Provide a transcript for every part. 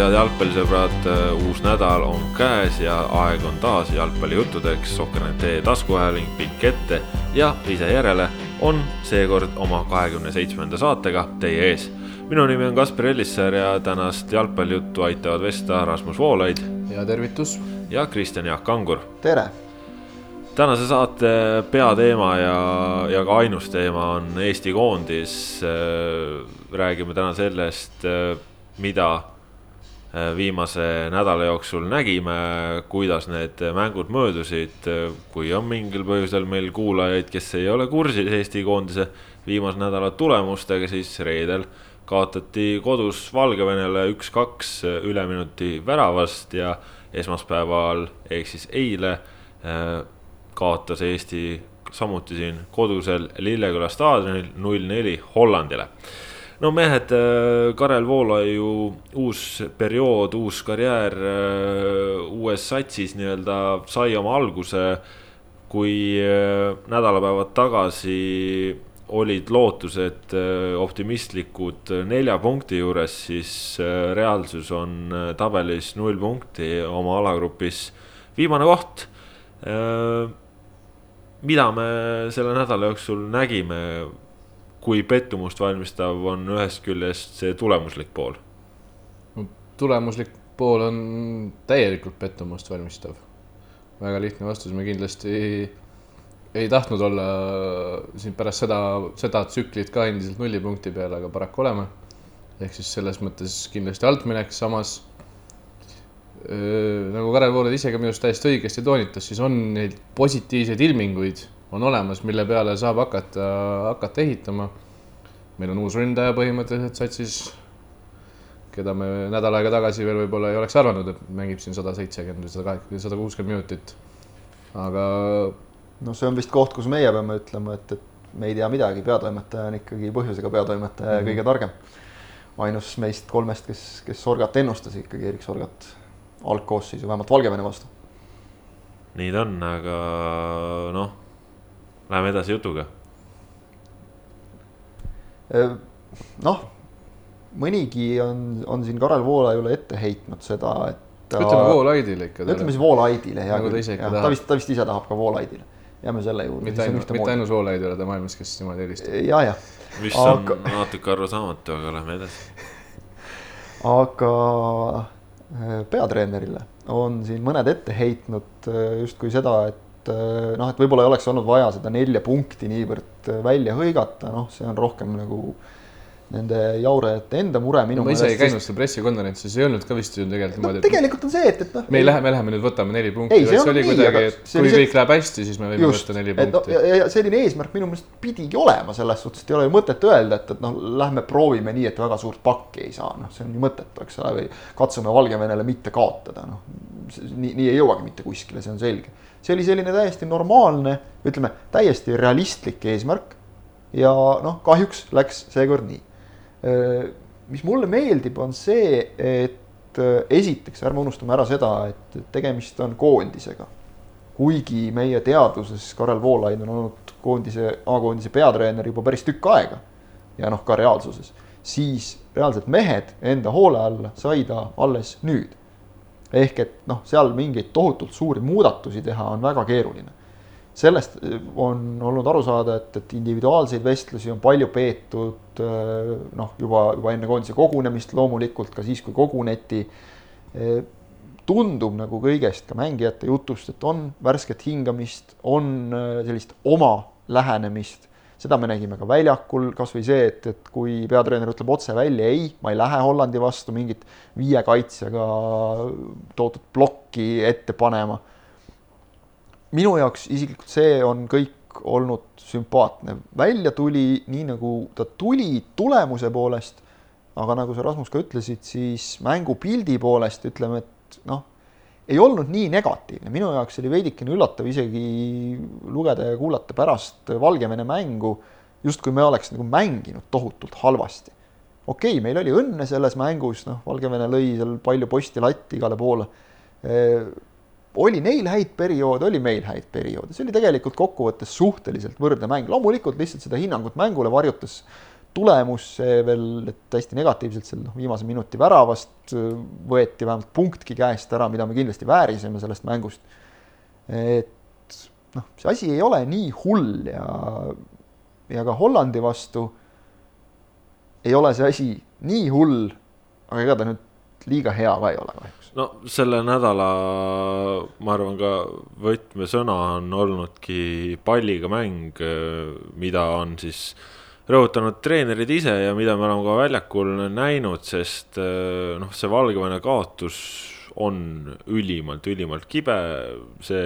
head jalgpallisõbrad, uus nädal on käes ja aeg on taas jalgpallijuttudeks. Sokker.ee taskuhääling Pikk ette ja ise järele on seekord oma kahekümne seitsmenda saatega teie ees. minu nimi on Kaspar Ellissaar ja tänast jalgpallijuttu aitavad vesta Rasmus Voolaid. ja tervitus. ja Kristjan Jaak Kangur. tere tänase saate peateema ja, ja ka ainus teema on Eesti koondis. räägime täna sellest mida äh, viimase nädala jooksul nägime, kuidas need mängud möödusid, kui on mingil põhjusel meil kuulajaid, kes ei ole kursis Eesti koondise viimase nädala tulemustega, siis reedel kaotati kodus Valgevenele üks-kaks üleminuti väravast ja esmaspäeval ehk siis eile äh, kaotas Eesti samuti siin kodusel Lilleküla staadionil null neli Hollandile no mehed, äh, Karel Voolaiu uus periood, uus karjäär äh, uues satsis nii-öelda sai oma alguse. kui äh, nädalapäevad tagasi olid lootused optimistlikud nelja punkti juures, siis reaalsus on tabelis null punkti oma alagrupis viimane koht. mida me selle nädala jooksul nägime kui pettumust valmistav on ühest küljest see tulemuslik pool? tulemuslik pool on täielikult pettumust valmistav. väga lihtne vastus, me kindlasti ei, ei tahtnud olla siin pärast seda, seda tsüklit ka endiselt nullipunkti peal, aga paraku oleme. ehk siis selles mõttes kindlasti altminek, samas öö, nagu Karel Voolaid ise ka minu arust täiesti õigesti toonitas, siis on neid positiivseid ilminguid on olemas, mille peale saab hakata, hakata ehitama. meil on uus ründaja põhimõtteliselt satsis, keda me nädal aega tagasi veel võib-olla ei oleks arvanud, et mängib siin sada seitsekümmend või sada kaheksakümmend, sada kuuskümmend minutit. aga. no see on vist koht, kus meie peame ütlema, et, et me ei tea midagi, peatoimetaja on ikkagi põhjusega peatoimetaja ja mm -hmm. kõige targem. ainus meist kolmest, kes, kes Sorgat ennustas ikkagi, Erik Sorgat algkoosseisu, vähemalt Valgevene vastu. nii ta on, aga noh Läheme edasi jutuga. Äh, noh, mõnigi on, on siin Karel Voolaiule ette heitnud seda, et ta.... ütleme Voolaidile ikka. ütleme siis Voolaidile, hea nagu küll, ta vist, ta vist ise tahab ka Voolaidile. jääme selle juurde. mitte ainult, mitte ainult Voolaid ei ole ta maailmas, kes niimoodi helistab. ja, ja. mis aga... on natuke arusaamatu, aga lähme edasi. aga äh, peatreenerile on siin mõned ette heitnud äh, justkui seda, et et eh, noh, et võib-olla ei oleks olnud vaja seda nelja punkti niivõrd eh, välja hõigata, noh, see on rohkem nagu nende jaurajate enda mure minu no, ma ise ei käinud seal pressikonverentsis, ei olnud ka vist ju tegelikult niimoodi no,. tegelikult on see, et, et noh. me ei lähe, me läheme nüüd võtame neli punkti, vaid see oli kuidagi, et kui see... kõik läheb hästi, siis me võime Just, võtta neli punkti no,. ja, ja selline eesmärk minu meelest pidigi olema selles suhtes, et ei ole ju mõtet öelda, et, et noh, lähme proovime nii, et väga suurt pakki ei saa, noh, see on ju mõttetu, eks ole, või katsume Valgevenele mitte kaotada, noh. nii, nii ei jõuagi mitte kuskile, see on selge see oli selline täiesti normaalne, ütleme täiesti realistlik eesmärk. ja noh, kahjuks läks seekord nii. mis mulle meeldib, on see, et esiteks ärme unustame ära seda, et tegemist on koondisega. kuigi meie teadvuses Karel Voolaid on olnud koondise, A-koondise peatreener juba päris tükk aega ja noh, ka reaalsuses, siis reaalselt mehed enda hoole alla sai ta alles nüüd ehk et noh, seal mingeid tohutult suuri muudatusi teha on väga keeruline. sellest eh, on olnud aru saada, et, et individuaalseid vestlusi on palju peetud eh, noh, juba, juba enne koondise kogunemist loomulikult ka siis, kui koguneti. Eh, tundub nagu kõigest ka mängijate jutust, et on värsket hingamist, on sellist oma lähenemist seda me nägime ka väljakul, kasvõi see, et, et kui peatreener ütleb otse välja ei, ma ei lähe Hollandi vastu mingit viie kaitsjaga toodud plokki ette panema. minu jaoks isiklikult see on kõik olnud sümpaatne, välja tuli nii, nagu ta tuli tulemuse poolest, aga nagu sa, Rasmus, ka ütlesid, siis mängupildi poolest ütleme, et noh, ei olnud nii negatiivne, minu jaoks oli veidikene üllatav isegi lugeda ja kuulata pärast Valgevene mängu, justkui me oleks nagu mänginud tohutult halvasti. okei okay,, meil oli õnne selles mängus, noh, Valgevene lõi seal palju posti latti igale poole e,. oli neil häid perioode, oli meil häid perioode, see oli tegelikult kokkuvõttes suhteliselt võrdne mäng, loomulikult lihtsalt seda hinnangut mängule varjutas tulemus, see veel, hästi negatiivselt seal noh, viimase minuti väravast äh, võeti vähemalt punktki käest ära, mida me kindlasti väärisime sellest mängust. et noh, see asi ei ole nii hull ja, ja ka Hollandi vastu ei ole see asi nii hull, aga ega ta nüüd liiga hea ka ei ole kahjuks. no selle nädala, ma arvan, ka võtmesõna on olnudki palliga mäng, mida on siis rõhutanud treenerid ise ja mida me oleme ka väljakul näinud, sest noh, see Valgevene kaotus on ülimalt, ülimalt kibe, see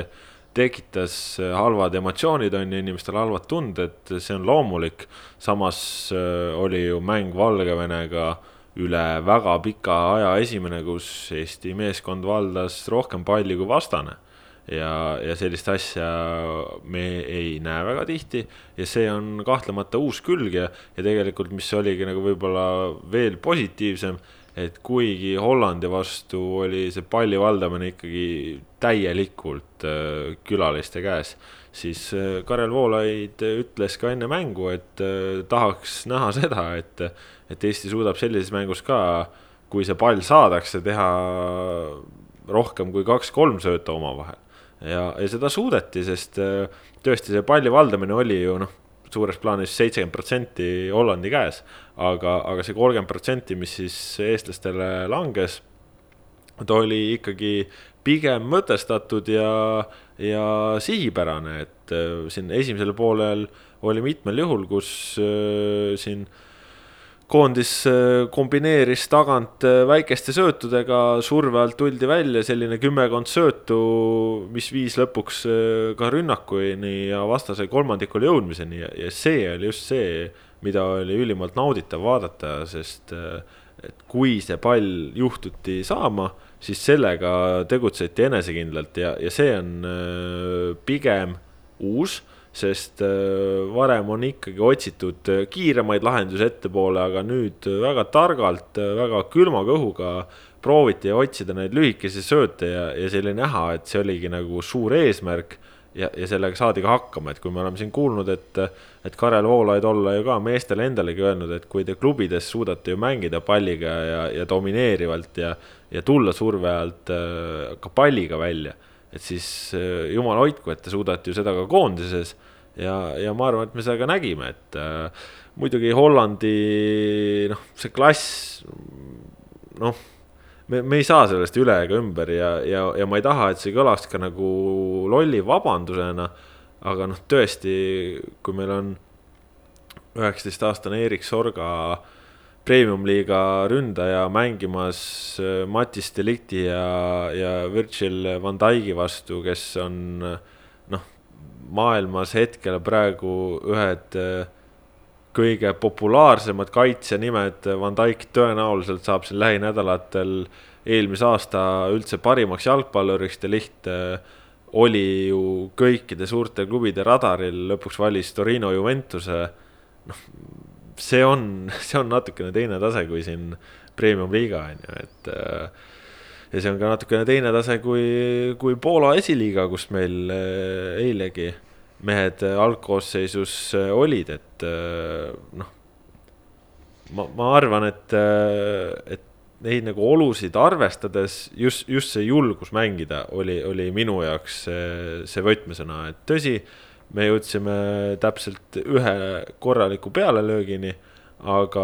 tekitas halvad emotsioonid, on ju, inimestel halvad tunded, see on loomulik. samas äh, oli ju mäng Valgevenega üle väga pika aja esimene, kus Eesti meeskond valdas rohkem palli kui vastane. Ja, ja sellist asja me ei näe väga tihti ja see on kahtlemata uus külg ja, ja tegelikult, mis oligi nagu võib-olla veel positiivsem et kuigi Hollandi vastu oli see palli valdamine ikkagi täielikult äh, külaliste käes, siis äh, Karel Voolaid ütles ka enne mängu, et äh, tahaks näha seda, et, et Eesti suudab sellises mängus ka, kui see pall saadakse, teha rohkem kui kaks-kolm sööta omavahel. Ja, ja seda suudeti, sest tõesti see palli valdamine oli ju noh suures plaanis seitsekümmend protsenti Hollandi käes. aga, aga see kolmkümmend protsenti, mis siis eestlastele langes, ta oli ikkagi pigem mõtestatud ja, ja sihipärane, et äh, siin esimesel poolel oli mitmel juhul, kus äh, siin äh, koondis äh, kombineeris tagant äh, väikeste söötudega, surve alt tuldi välja, selline kümmekond söötu, mis viis lõpuks äh, ka rünnakuni ja vastase kolmandikule jõudmiseni. Ja, ja see oli just see, mida oli ülimalt nauditav vaadata, sest et kui see pall juhtuti saama, siis sellega tegutseti enesekindlalt ja, ja see on pigem uus sest äh, varem on ikkagi otsitud äh, kiiremaid lahendusi ettepoole, aga nüüd äh, väga targalt, väga külma kõhuga prooviti otsida neid lühikesi sööte ja, ja see oli näha, et see oligi nagu suur eesmärk ja, ja sellega saadi ka hakkama, et kui me oleme siin kuulnud, et, et Karel Voolaid olla ju ka meestele endalegi öelnud, et kui te klubides suudate ju mängida palliga ja, ja domineerivalt ja, ja tulla surve alt ka palliga välja et siis äh, jumal hoidku, et te suudate ju seda ka koondises. ja, ja ma arvan, et me seda ka nägime, et äh, muidugi Hollandi noh, see klass, noh me, me ei saa sellest üle ega ümber ja, ja, ja ma ei taha, et see kõlaks ka nagu lolli vabandusena. aga noh, tõesti, kui meil on üheksateistaastane Erik Sorga äh, premium-liiga ründaja mängimas äh, Matis Delikti ja, ja Virgil van Dijk'i vastu, kes on noh, maailmas hetkel praegu ühed äh, kõige populaarsemad kaitsjanimed, Van Dijk tõenäoliselt saab siin lähinädalatel eelmise aasta üldse parimaks jalgpalluriks, Delikt äh, oli ju kõikide suurte klubide radaril, lõpuks valis Torino Juventuse, noh see on, see on natukene teine tase kui siin premium-liiga on ju, et. Äh, ja see on ka natukene teine tase kui, kui Poola esiliiga, kus meil äh, eilegi mehed algkoosseisus äh, olid, et noh. ma, ma arvan, et, et neid nagu olusid arvestades just, just see julgus mängida oli, oli minu jaoks see, see võtmesõna, et tõsi me jõudsime täpselt ühe korraliku pealelöögini. aga,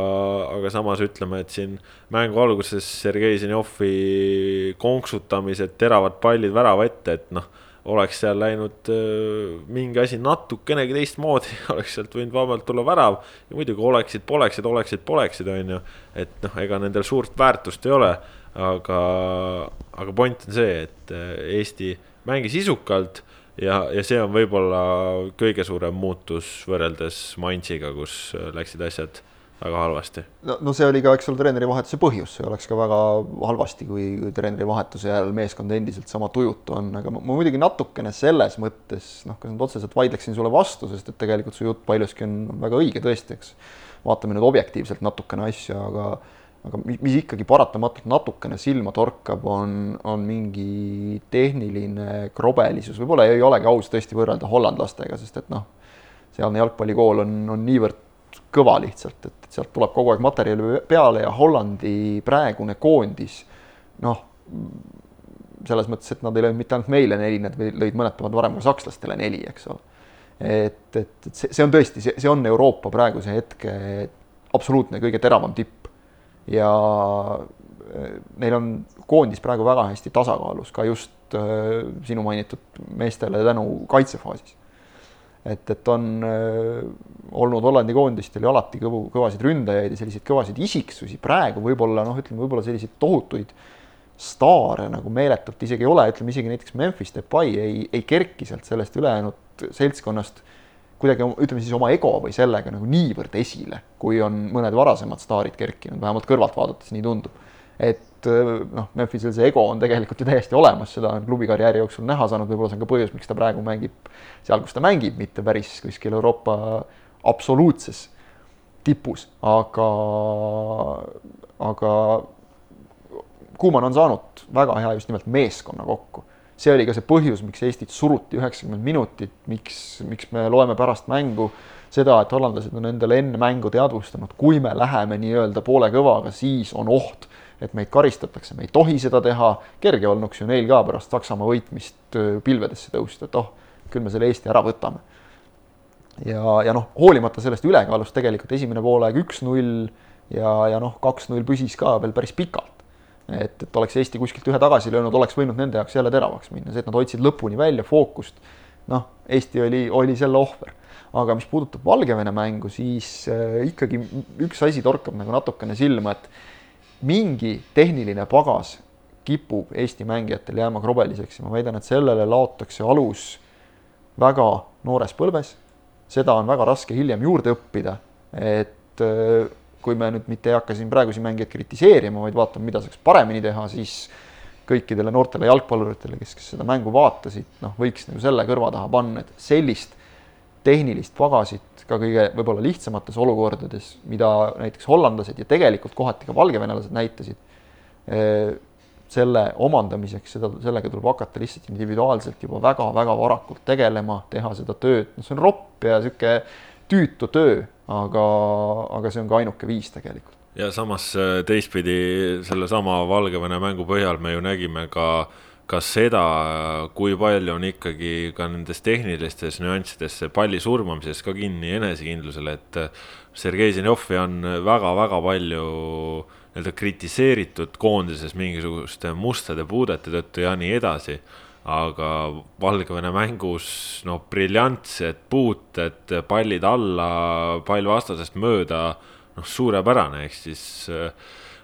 aga samas ütleme, et siin mängu alguses Sergei Zenjovi konksutamised, teravad pallid värava ette, et noh oleks seal läinud äh, mingi asi natukenegi teistmoodi, oleks sealt võinud vabalt tulla värav. ja muidugi oleksid, poleksid, oleksid, poleksid, on ju. et noh, ega nendel suurt väärtust ei ole. aga, aga point on see, et äh, Eesti mängis isukalt ja, ja see on võib-olla kõige suurem muutus võrreldes Mainziga, kus läksid asjad väga halvasti. no, no see oli ka, eks ole, treenerivahetuse põhjus, see oleks ka väga halvasti, kui, treenerivahetuse järel meeskond endiselt sama tujutu on, aga ma, ma muidugi natukene selles mõttes noh, kas nüüd otseselt vaidleksin sulle vastu, sest et tegelikult su jutt paljuski on väga õige tõesti, eks. vaatame nüüd objektiivselt natukene asja, aga aga mis ikkagi paratamatult natukene silma torkab, on, on mingi tehniline krobelisus, võib-olla ei olegi aus tõesti võrrelda hollandlastega, sest et noh, sealne jalgpallikool on, on niivõrd kõva lihtsalt, et sealt tuleb kogu aeg materjali peale ja Hollandi praegune koondis noh, selles mõttes, et nad ei löönud mitte ainult meile neli, nad lõid mõned päevad varem ka sakslastele neli, eks ole. et, et, et see, see on tõesti, see, see on Euroopa praeguse hetke absoluutne kõige teravam tipp ja äh, neil on koondis praegu väga hästi tasakaalus ka just äh, sinu mainitud meestele tänu kaitsefaasis. et, et on äh, olnud Hollandi koondistel ju alati kõvu, kõvasid ründajaid ja selliseid kõvasid isiksusi, praegu võib-olla noh, ütleme võib-olla selliseid tohutuid staare nagu meeletult isegi ei ole, ütleme isegi näiteks Memphis Depay ei, ei kerki sealt sellest ülejäänud seltskonnast kuidagi ütleme siis oma ego või sellega nagu niivõrd esile, kui on mõned varasemad staarid kerkinud, vähemalt kõrvalt vaadates nii tundub. et noh, Memphisel see ego on tegelikult ju täiesti olemas, seda on klubi karjääri jooksul näha saanud, võib-olla see on ka põhjus, miks ta praegu mängib seal, kus ta mängib, mitte päris kuskil Euroopa absoluutses tipus, aga, aga Kuuman on saanud väga hea just nimelt meeskonna kokku. See oli ka see põhjus, miks Eestit suruti üheksakümmend minutit, miks, miks me loeme pärast mängu seda, et hollandlased on endale enne mängu teadvustanud, kui me läheme nii-öelda poole kõvaga, siis on oht, et meid karistatakse, me ei tohi seda teha. kerge olnuks ju neil ka pärast Saksamaa võitmist pilvedesse tõusta, et oh, küll me selle Eesti ära võtame. ja, ja noh, hoolimata sellest ülekaalust tegelikult esimene poolaeg üks-null ja, ja noh, kaks-null püsis ka veel päris pikalt et, et oleks Eesti kuskilt ühe tagasi löönud, oleks võinud nende jaoks jälle teravaks minna, see, et nad hoidsid lõpuni välja fookust. noh, Eesti oli, oli selle ohver. aga mis puudutab Valgevene mängu, siis äh, ikkagi üks asi torkab nagu natukene silma, et mingi tehniline pagas kipub Eesti mängijatel jääma krobeliseks ja ma väidan, et sellele laotakse alus väga noores põlves. seda on väga raske hiljem juurde õppida, et äh, kui me nüüd mitte ei hakka siin praegusi mängijaid kritiseerima, vaid vaatame, mida saaks paremini teha, siis kõikidele noortele jalgpalluritele, kes, kes seda mängu vaatasid, noh, võiks nagu selle kõrva taha panna, et sellist tehnilist pagasit ka kõige võib-olla lihtsamates olukordades, mida näiteks hollandlased ja tegelikult kohati ka valgevenelased näitasid, eh, selle omandamiseks, seda, sellega tuleb hakata lihtsalt individuaalselt juba väga-väga varakult tegelema, teha seda tööd, no see on ropp ja niisugune tüütu töö, aga, aga see on ka ainuke viis tegelikult. ja samas äh, teistpidi sellesama Valgevene mängu põhjal me ju nägime ka, ka seda, kui palju on ikkagi ka nendes tehnilistes nüanssides palli surmamises ka kinni enesekindlusele, et äh, Sergei Zenjovi on väga-väga palju nii-öelda kritiseeritud koondises mingisuguste mustade puudete tõttu ja nii edasi aga Valgevene mängus noh, briljantsed puuted, pallid alla, pall vastasest mööda, noh, suurepärane, ehk siis äh,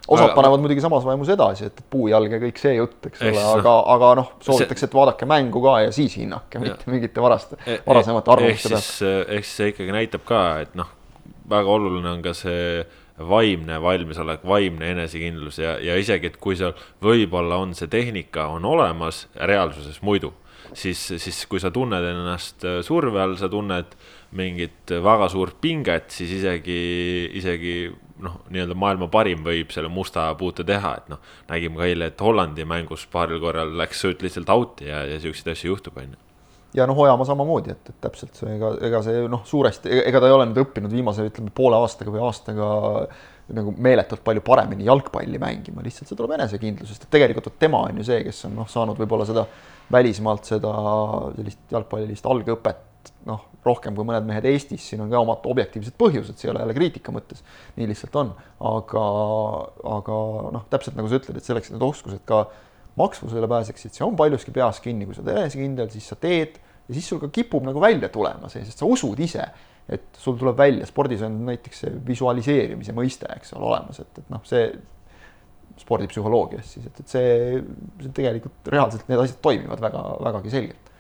osad aga... panevad muidugi samas vaimus edasi, et puujalg ja kõik see jutt, eks ole, aga, aga noh, soovitakse, et vaadake mängu ka ja siis hinnake, mitte mingite varast, e- e- varasemate arvamuste pealt. ehk siis see ikkagi näitab ka, et noh, väga oluline on ka see vaimne valmisolek, vaimne enesekindlus ja, ja isegi, et kui seal võib-olla on see tehnika on olemas reaalsuses muidu, siis, siis kui sa tunned ennast surve all, sa tunned mingit väga suurt pinget, siis isegi, isegi noh, nii-öelda maailma parim võib selle musta puute teha, et noh, nägime ka eile, et Hollandi mängus paaril korral läks sööt lihtsalt out'i ja, ja siukseid asju juhtub, on ju ja noh, Ojamaa samamoodi, et, et täpselt see, ega, ega see noh, suuresti, ega ta ei ole nüüd õppinud viimase, ütleme poole aastaga või aastaga nagu meeletult palju paremini jalgpalli mängima, lihtsalt see tuleb enesekindlusest, et tegelikult tema on ju see, kes on noh, saanud võib-olla seda välismaalt seda sellist jalgpallilist algõpet noh, rohkem kui mõned mehed Eestis, siin on ka omad objektiivsed põhjused, see ei ole jälle kriitika mõttes, nii lihtsalt on, aga, aga noh, täpselt nagu sa ütled, et selleks, et need oskused ka maksvusele pääseksid, see on paljuski peas kinni, kui sa oled enesekindel, siis sa teed ja siis sul ka kipub nagu välja tulema see, sest sa usud ise, et sul tuleb välja, spordis on näiteks see visualiseerimise mõiste, eks ole, olemas, et, et noh, see spordipsühholoogias siis, et, et see, see tegelikult reaalselt need asjad toimivad väga, vägagi selgelt.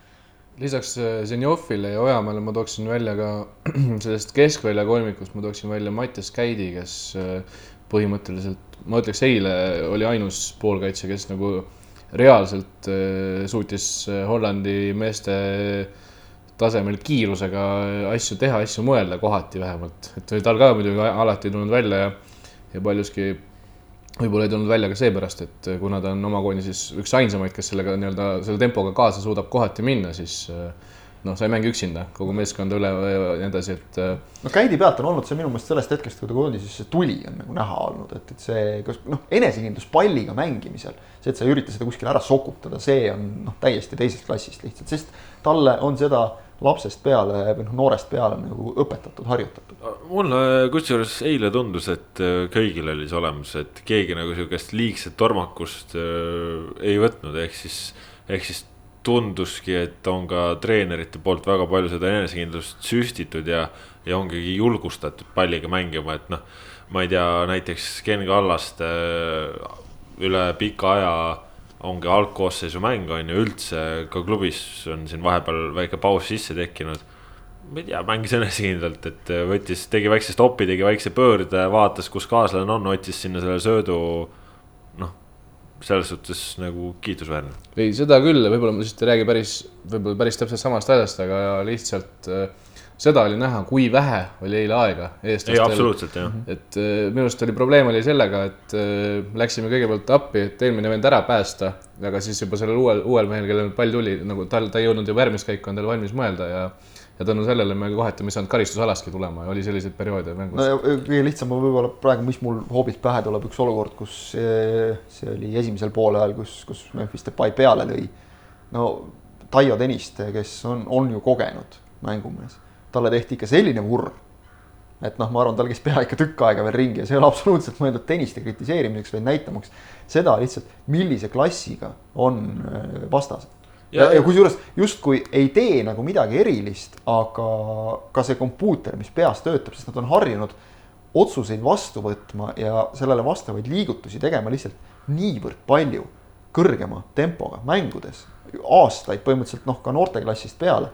lisaks äh, Zenjovile ja Ojamaale ma tooksin välja ka sellest keskvälja kolmikust, ma tooksin välja Mattias Käidi, kes äh, põhimõtteliselt, ma ütleks, eile oli ainus poolkaitse, kes nagu reaalselt äh, suutis äh, Hollandi meeste tasemel kiirusega asju teha, asju mõelda kohati vähemalt, et tal ka muidugi alati ei tulnud välja ja, ja paljuski võib-olla ei tulnud välja ka seepärast, et kuna ta on oma koondises üks ainsamaid, kes sellega nii-öelda selle tempoga kaasa suudab kohati minna, siis noh, sa ei mängi üksinda, kogu meeskond üle ja nii edasi, et äh, no käidi pealt on olnud see minu meelest sellest hetkest, kui ta koondises see tuli on nagu näha olnud, et, et see, kas noh, enesekindlus palliga mängimisel, see, et sa ei ürita seda kuskile ära sokutada, see on noh, täiesti teisest klassist lihtsalt, sest talle on seda lapsest peale või noh, noorest peale nagu õpetatud, harjutatud. mulle kusjuures eile tundus, et äh, kõigil oli see olemas, et keegi nagu sihukest liigset tormakust äh, ei võtnud, ehk siis, ehk siis tunduski, et on ka treenerite poolt väga palju seda enesekindlust süstitud ja, ja ongi julgustatud palliga mängima, et noh, ma ei tea, näiteks Ken Kallaste äh, üle pika aja ongi algkoosseisu mäng on ju üldse ka klubis on siin vahepeal väike paus sisse tekkinud ma ei tea, mängis enesekindlalt, et võttis, tegi väikse stopi, tegi väikse pöörde, vaatas, kus kaaslane on, otsis sinna selle söödu. noh, selles suhtes nagu kiitusväärne. ei, seda küll, võib-olla ma lihtsalt ei räägi päris, võib-olla päris täpselt samast asjast, aga lihtsalt äh, seda oli näha, kui vähe oli eile aega ei, eestlastel. absoluutselt jah. et äh, minu arust oli probleem oli sellega, et äh, läksime kõigepealt appi, et eelmine vend ära päästa, aga siis juba sellel uuel, uuel mehel, kellel pall tuli, nagu tal, ta ei jõudnud juba järgmist käiku endale valmis mõelda ja ja tänu sellele me kohati me ei saanud karistusalaski tulema ja oli selliseid perioode mängus no kõige lihtsam on võib-olla praegu, mis mul hoobilt pähe tuleb, üks olukord, kus see oli esimesel poolajal, kus, kus Memphis Depay peale lõi. no Taio Tõniste, kes on, on ju kogenud mängumees, talle tehti ikka selline vurr. et noh, ma arvan, tal käis pea ikka tükk aega veel ringi ja see ei ole absoluutselt mõeldud Tõniste kritiseerimiseks, vaid näitamaks seda lihtsalt, millise klassiga on äh, vastased ja, ja kusjuures justkui ei tee nagu midagi erilist, aga ka see kompuuter, mis peas töötab, sest nad on harjunud otsuseid vastu võtma ja sellele vastavaid liigutusi tegema lihtsalt niivõrd palju kõrgema tempoga mängudes, aastaid põhimõtteliselt noh, ka noorteklassist peale.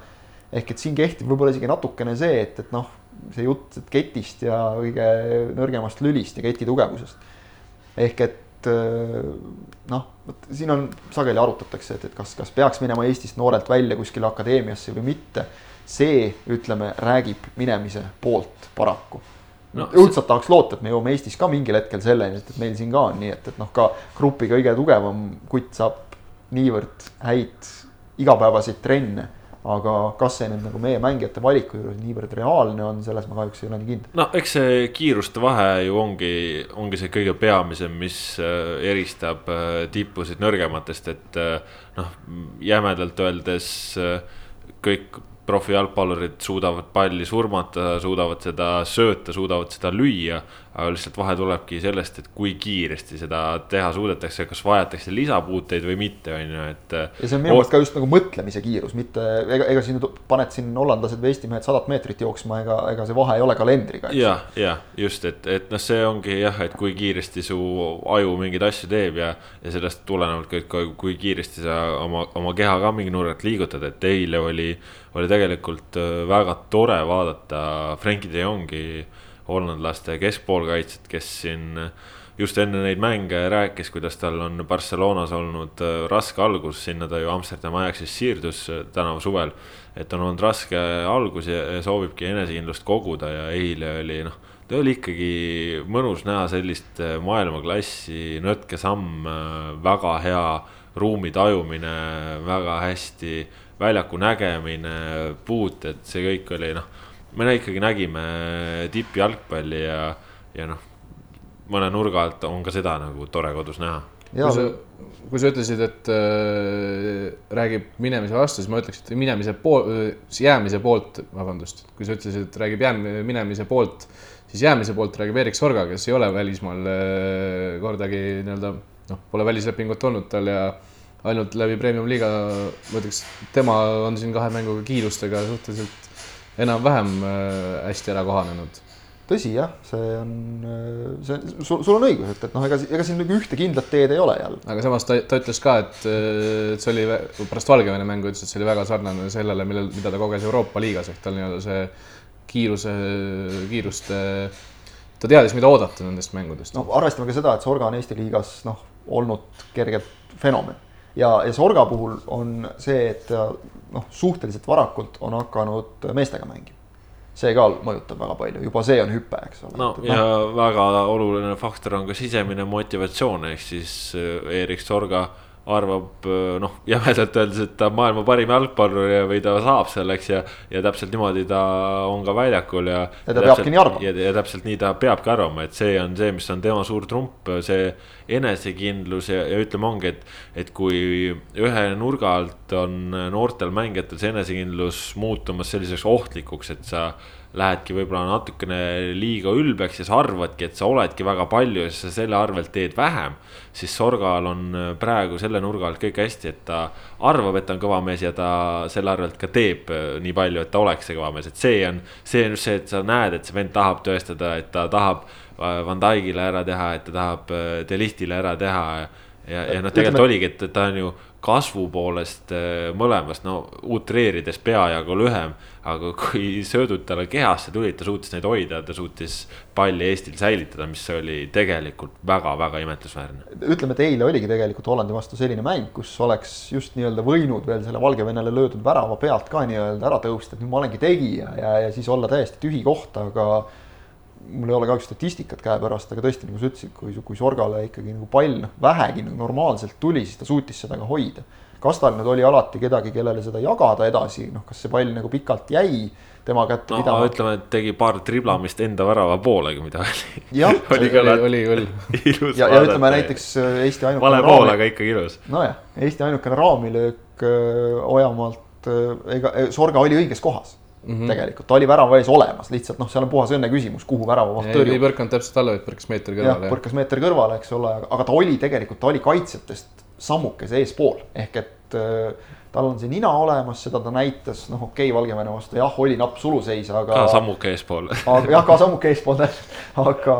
ehk et siin kehtib võib-olla isegi natukene see, et, et noh, see jutt et ketist ja kõige nõrgemast lülist ja keti tugevusest. ehk et noh, vot siin on sageli arutatakse, et, et kas, kas peaks minema Eestist noorelt välja kuskile akadeemiasse või mitte. see, ütleme, räägib minemise poolt paraku No, õudselt tahaks loota, et me jõuame Eestis ka mingil hetkel selleni, et, et meil siin ka on nii, et, et noh, ka grupi kõige tugevam kutt saab niivõrd häid igapäevaseid trenne. Aga kas see nüüd nagu meie mängijate valiku juures niivõrd reaalne on, selles ma kahjuks ei ole nii kindel. no eks see kiiruste vahe ju ongi, ongi see kõige peamisem, mis äh, eristab äh, tippusid nõrgematest, et äh, noh, jämedalt öeldes kõik profijalgpallurid suudavad palli surmata, suudavad seda sööta, suudavad seda lüüa. Aga lihtsalt vahe tulebki sellest, et kui kiiresti seda teha suudetakse, kas vajatakse lisapuuteid või mitte, on ju, et. ja see on minu meelest ka just nagu mõtlemise kiirus, mitte ega, ega siin paned siin hollandlased või Eesti mehed sadat meetrit jooksma, ega, ega see vahe ei ole kalendriga. ja, ja just, et, et noh, see ongi jah, et kui kiiresti su aju mingeid asju teeb ja, ja sellest tulenevalt ka, et kui- kiiresti sa oma, oma keha ka mingi nurga alt liigutad, et eile oli, oli tegelikult äh, väga tore vaadata Frenkie de Jongi hollandlaste keskpoolkaitset, kes siin just enne neid mänge rääkis, kuidas tal on Barcelonas olnud äh, raske algus, sinna ta ju Amsterdami Ajaxis siirdus äh, tänavu suvel. et on olnud raske algus ja, soovibki enesekindlust koguda ja eile oli noh, ta oli ikkagi mõnus näha sellist äh, maailmaklassi nõtkesamm, väga hea ruumi tajumine, väga hästi väljaku nägemine, puuted, see kõik oli noh, me nä- ikkagi nägime tippjalgpalli ja, ja noh, mõne nurga alt on ka seda nagu tore kodus näha. Ja kui sa, kui sa ütlesid, et äh, räägib minemise vastu, siis ma ütleks, et minemise pool, jäämise poolt, vabandust, kui sa ütlesid, et räägib jää-, minemise poolt, siis jäämise poolt räägib Erik Sorga, kes ei ole välismaal äh, kordagi nii-öelda noh, pole välislepingut olnud tal ja ainult läbi premium-liiga, ma ütleks, tema on siin kahe mänguga kiirustega suhteliselt enam-vähem äh, hästi ära kohanenud. Tõsi jah, see on, see, sul, sul on õigus, et, et noh, ega, ega siin nagu ühte kindlat teed ei ole jälle. aga samas ta, ta ütles ka, et, et see oli pärast Valgevene mängu ütles, et see oli väga sarnane sellele, millel, mida ta koges Euroopa liigas ehk tal nii-öelda see kiiruse, kiiruste, ta teadis, mida oodata nendest mängudest. Noh, arvestame ka seda, et Sorga on Eesti liigas noh, olnud kergelt fenomen ja, ja Sorga puhul on see, et ta noh, suhteliselt varakult on hakanud meestega mängima. see ka mõjutab väga palju, juba see on hüpe, eks ole. no ja väga oluline faktor on ka sisemine motivatsioon, ehk siis äh, Erik Sorga arvab noh, jämedalt öeldes, et ta on maailma parim jalgpallur ja, või ta saab selleks ja, ja täpselt niimoodi ta on ka väljakul ja. ja ta peabki nii arvama. ja, ja täpselt nii ta peabki arvama, et see on see, mis on tema suur trump, see enesekindlus ja, ja ütleme, ongi, et, et kui ühe nurga alt on noortel mängijatel see enesekindlus muutumas selliseks ohtlikuks, et sa lähedki võib-olla natukene liiga ülbeks ja sa arvadki, et sa oledki väga palju ja sa selle arvelt teed vähem. siis Sorgal on praegu selle nurga alt kõik hästi, et ta arvab, et ta on kõva mees ja ta selle arvelt ka teeb äh, nii palju, et ta oleks see kõva mees, et see on. see on just see, et sa näed, et see vend tahab tõestada, et ta tahab äh, Van Dijkile ära teha, et ta tahab äh, Delistile ära teha ja, ja noh, tegelikult oligi, et ta on ju kasvu poolest mõlemast, no utreerides peajagu lühem aga kui söödud talle kehasse tulid, ta suutis neid hoida, ta suutis palli Eestil säilitada, mis oli tegelikult väga-väga imetlusväärne. ütleme, et eile oligi tegelikult Hollandi vastu selline mäng, kus oleks just nii-öelda võinud veel selle Valgevenele löödud värava pealt ka nii-öelda ära tõusta, et nüüd ma olengi tegija ja, ja siis olla täiesti tühi koht, aga mul ei ole kahjuks statistikat käepärast, aga tõesti, nagu sa ütlesid, kui, kui Sorgale ikkagi nagu pall vähegi nagu normaalselt tuli, siis ta suutis seda ka hoida kas tal nüüd oli alati kedagi, kellele seda jagada edasi, noh, kas see pall nagu pikalt jäi tema kätte no, pidama? ütleme, et tegi paar triblamist enda värava poolega, mida oli. oli küll, oli küll. ja, ja ütleme näiteks äh, Eesti ainukene. vale pool, aga ikkagi ilus. nojah, Eesti ainukene raamilöök äh, Ojamaalt, äh, ega Sorga oli õiges kohas Mm -hmm. tegelikult ta oli värava ees olemas, lihtsalt noh, seal on puhas õnne küsimus, kuhu väravavaht tõrjub. ei põrkanud täpselt alla, vaid põrkas meeter kõrvale. jah, põrkas meeter kõrvale, eks ole, aga ta oli tegelikult, ta oli kaitsjatest sammukese eespool. Ehk et äh, tal on see nina olemas, seda ta näitas, noh, okei okay,, Valgevene vastu jah, oli napp suluseis, aga. ka sammuke eespool. Jah, ka sammuke eespool aga,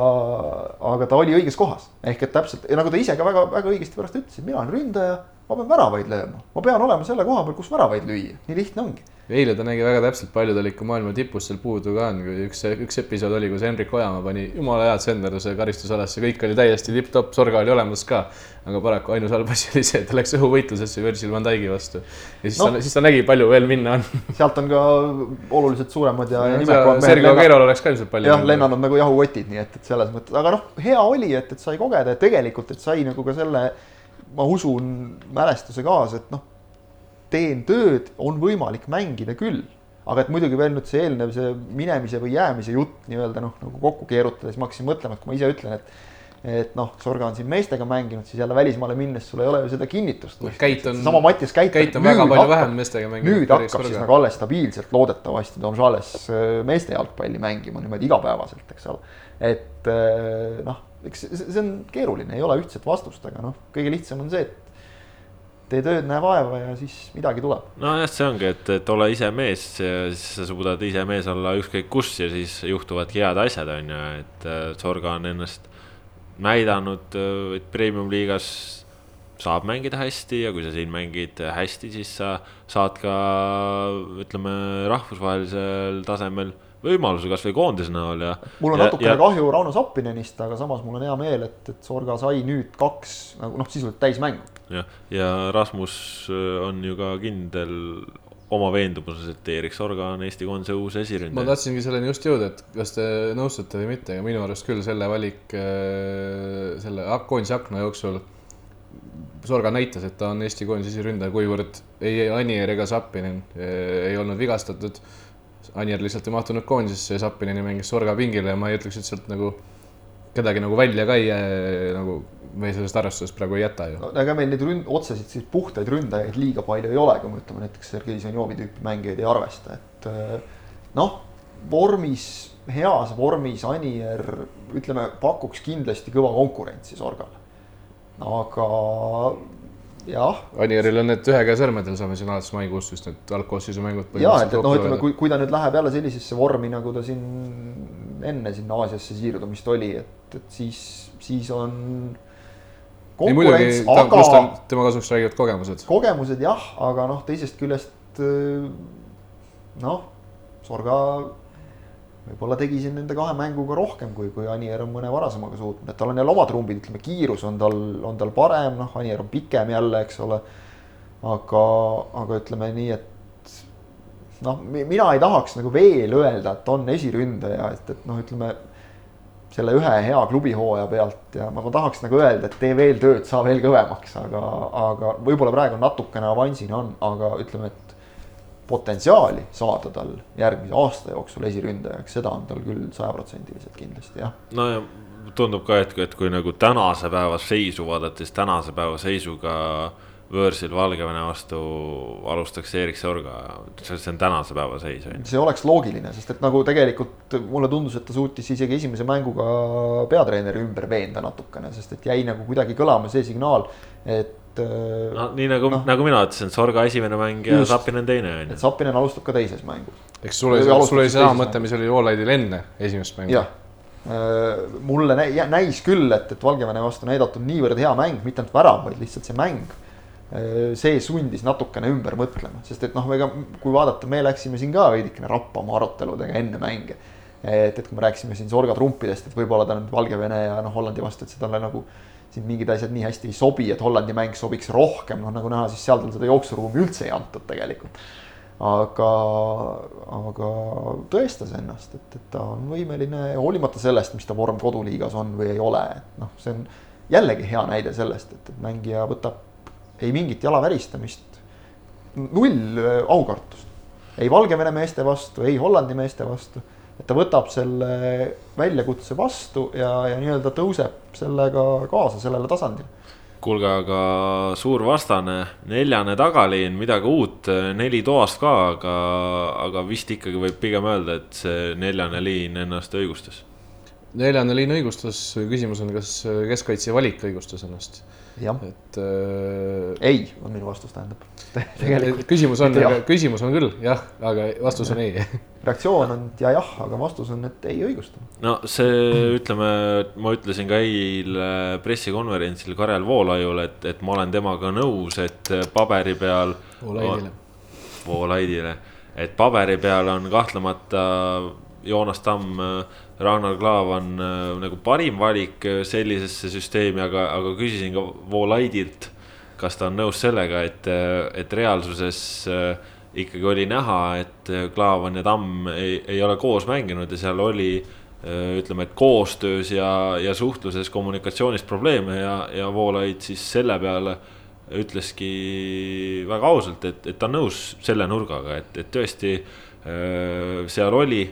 aga ta oli õiges kohas. Ehk et täpselt ja nagu ta ise ka väga, väga õigesti pärast ütles, et mina olen ründaja, ma pean väravaid lööma, ma pean olema selle koha peal, kus väravaid lüüa, nii lihtne ongi eile ta nägi väga täpselt, palju tal ikka maailma tipus seal puudu ka on, kui üks, üks episood oli, kus Henrik Ojamaa pani jumala head senderduse karistusalasse, kõik oli täiesti tipp-topp, Sorga oli olemas ka. aga paraku ainus halb asi oli see, et ta läks õhuvõitlusesse Virgil van Dijk'i vastu. ja siis no, ta, siis ta nägi, palju veel minna on. sealt on ka oluliselt suuremad ja, ja. Sergei Aguero'l oleks ka ilmselt palju. jah, lennanud nagu jahukotid, nii et, et selles mõttes, aga noh, hea oli, et, et sai kogeda ja tegelikult, et sai nagu ka selle, ma usun, mälestuse kaasa, et noh teen tööd, on võimalik mängida küll. aga et muidugi veel nüüd see eelnev, see minemise või jäämise jutt nii-öelda noh, nagu kokku keerutada, siis ma hakkasin mõtlema, et kui ma ise ütlen, et et noh, Sorga on siin meestega mänginud, siis jälle välismaale minnes sul ei ole ju seda kinnitust. Käit on, sama Mattias Käit. Käit on väga palju hakkab, vähem meestega mänginud. nüüd hakkab Sorga. siis nagu alles stabiilselt loodetavasti Domžales äh, meeste jalgpalli mängima niimoodi igapäevaselt, eks ole. et äh, noh, eks see on keeruline, ei ole ühtset vastust, aga noh, kõige lihtsam on see, et tee tööd, näe vaeva ja siis midagi tuleb. nojah, see ongi, et, et ole ise mees siis sa suudad ise mees olla ükskõik kus ja siis juhtuvadki head asjad, on ju, et Sorga on ennast näidanud, et premium-liigas saab mängida hästi ja kui sa siin mängid hästi, siis sa saad ka ütleme, rahvusvahelisel tasemel võimaluse kasvõi koondise näol ja. mul on ja, natukene ja... kahju Rauno Sappinenist, aga samas mul on hea meel, et, et Sorga sai nüüd kaks nagu noh, sisuliselt täismängu. jah, ja Rasmus äh, on ju ka kindel oma veendumuses, et Erik Sorga on Eesti koondise uus esiründaja. ma tahtsingi selleni just jõuda, et kas te nõustute või mitte, aga minu arust küll selle valik äh, selle koondise akna jooksul. Sorga näitas, et ta on Eesti koondise esiründaja, kuivõrd ei Anier ega Zappinen äh, ei olnud vigastatud Anier lihtsalt ei mahtunud koondisesse ja Zappinini mängis Sorga pingile ja ma ei ütleks, et sealt nagu kedagi nagu välja ka ei nagu me sellest arvestusest praegu ei jäta ju no,. ega meil neid ründ-, otseselt siis puhtaid ründajaid liiga palju ei ole, kui me ütleme näiteks Sergei Zenjovi tüüpi mängijaid ei arvesta, et äh, noh, vormis, heas vormis Anier ütleme, pakuks kindlasti kõva konkurentsi Sorgale. aga. Anieril on need ühe käe sõrmedel, saame siin alates maikuust vist need algkoosseisu mängud. ja, et, et noh, ütleme, kui, kui ta nüüd läheb jälle sellisesse vormi, nagu ta siin enne sinna Aasiasse siirdumist oli, et, et siis, siis on. ei muidugi, aga. tema kasuks räägivad kogemused. kogemused jah, aga noh, teisest küljest noh, Sorga võib-olla tegi siin nende kahe mänguga rohkem, kui, kui Anier on mõne varasemaga suutnud, et tal on jälle omad trumbid, ütleme kiirus on tal, on tal parem, noh, Anier on pikem jälle, eks ole. aga, aga ütleme nii, et noh, mina ei tahaks nagu veel öelda, et on esiründaja, et, et noh, ütleme. selle ühe hea klubihooaja pealt ja ma, ma tahaks nagu öelda, et tee veel tööd, saa veel kõvemaks, aga, aga võib-olla praegu natukene avansina on, aga ütleme, et potentsiaali saada tal järgmise aasta jooksul esiründajaks, seda on tal küll sajaprotsendiliselt kindlasti jah. no ja tundub ka, et, et kui nagu tänase päeva seisu vaadata, siis tänase päeva seisuga võõrsil Valgevene vastu alustaks Erik Sorga, see on tänase päeva seis on ju. see oleks loogiline, sest et nagu tegelikult mulle tundus, et ta suutis isegi esimese mänguga peatreeneri ümber veenda natukene, sest et jäi nagu kuidagi kõlama see signaal, et. Äh, no nii nagu no,, nagu mina ütlesin, Sorga esimene mäng ja Sapinen teine on ju. et Sapinen alustab ka teises mängus. eks sul oli, sul oli sama mõte, mis oli Voolaidil enne esimest mängu. jah äh, mulle näis küll, et, et Valgevene vastu näidatud niivõrd hea mäng, mitte ainult värav, vaid lihtsalt see mäng Äh, see sundis natukene ümber mõtlema, sest et noh, ega kui vaadata, me läksime siin ka veidikene rappa oma aruteludega enne mänge. et, et kui me rääkisime siin Sorga trumpidest, et võib-olla ta nüüd Valgevene ja noh, Hollandi vastu, et talle nagu siin mingid asjad nii hästi ei sobi, et Hollandi mäng sobiks rohkem, noh nagu näha, siis seal tal seda jooksuruumi üldse ei antud tegelikult. aga, aga tõestas ennast, et, et ta on võimeline hoolimata sellest, mis ta vorm koduliigas on või ei ole, et noh, see on jällegi hea näide sellest, et, et mängija võtab ei mingit jala väristamist, null aukartust. ei Valgevene meeste vastu, ei Hollandi meeste vastu. Et ta võtab selle väljakutse vastu ja, ja nii-öelda tõuseb sellega kaasa sellele tasandile kuulge, aga suur vastane, neljane tagaliin, midagi uut, neli toast ka, aga, aga vist ikkagi võib pigem öelda, et see neljane liin ennast õigustas. neljane liin õigustas, küsimus on, kas keskkaitse valik õigustas ennast et äh, ei, on minu vastus, tähendab. küsimus on, küsimus on küll jah, aga vastus on ei reaktsioon on ja jah, aga vastus on, et ei õigusta. no see, ütleme, ma ütlesin ka eile pressikonverentsil Karel Voolaiule, et, et ma olen temaga nõus, et paberi peal. Voolaidile. Voolaidile, et paberi peal on kahtlemata Joonas Tamm Ragnar Klavan äh, nagu parim valik äh, sellisesse süsteemi, aga, aga küsisin ka Voolaidilt, kas ta on nõus sellega, et, äh, et reaalsuses ikkagi oli näha, et Klaavan ja Tamm ei, ei ole koos mänginud ja seal oli ütleme, et koostöös ja, ja suhtluses, kommunikatsioonis probleeme ja, ja Voolaid siis selle peale ütleski väga ausalt, et, et ta on nõus selle nurgaga, et, et tõesti seal oli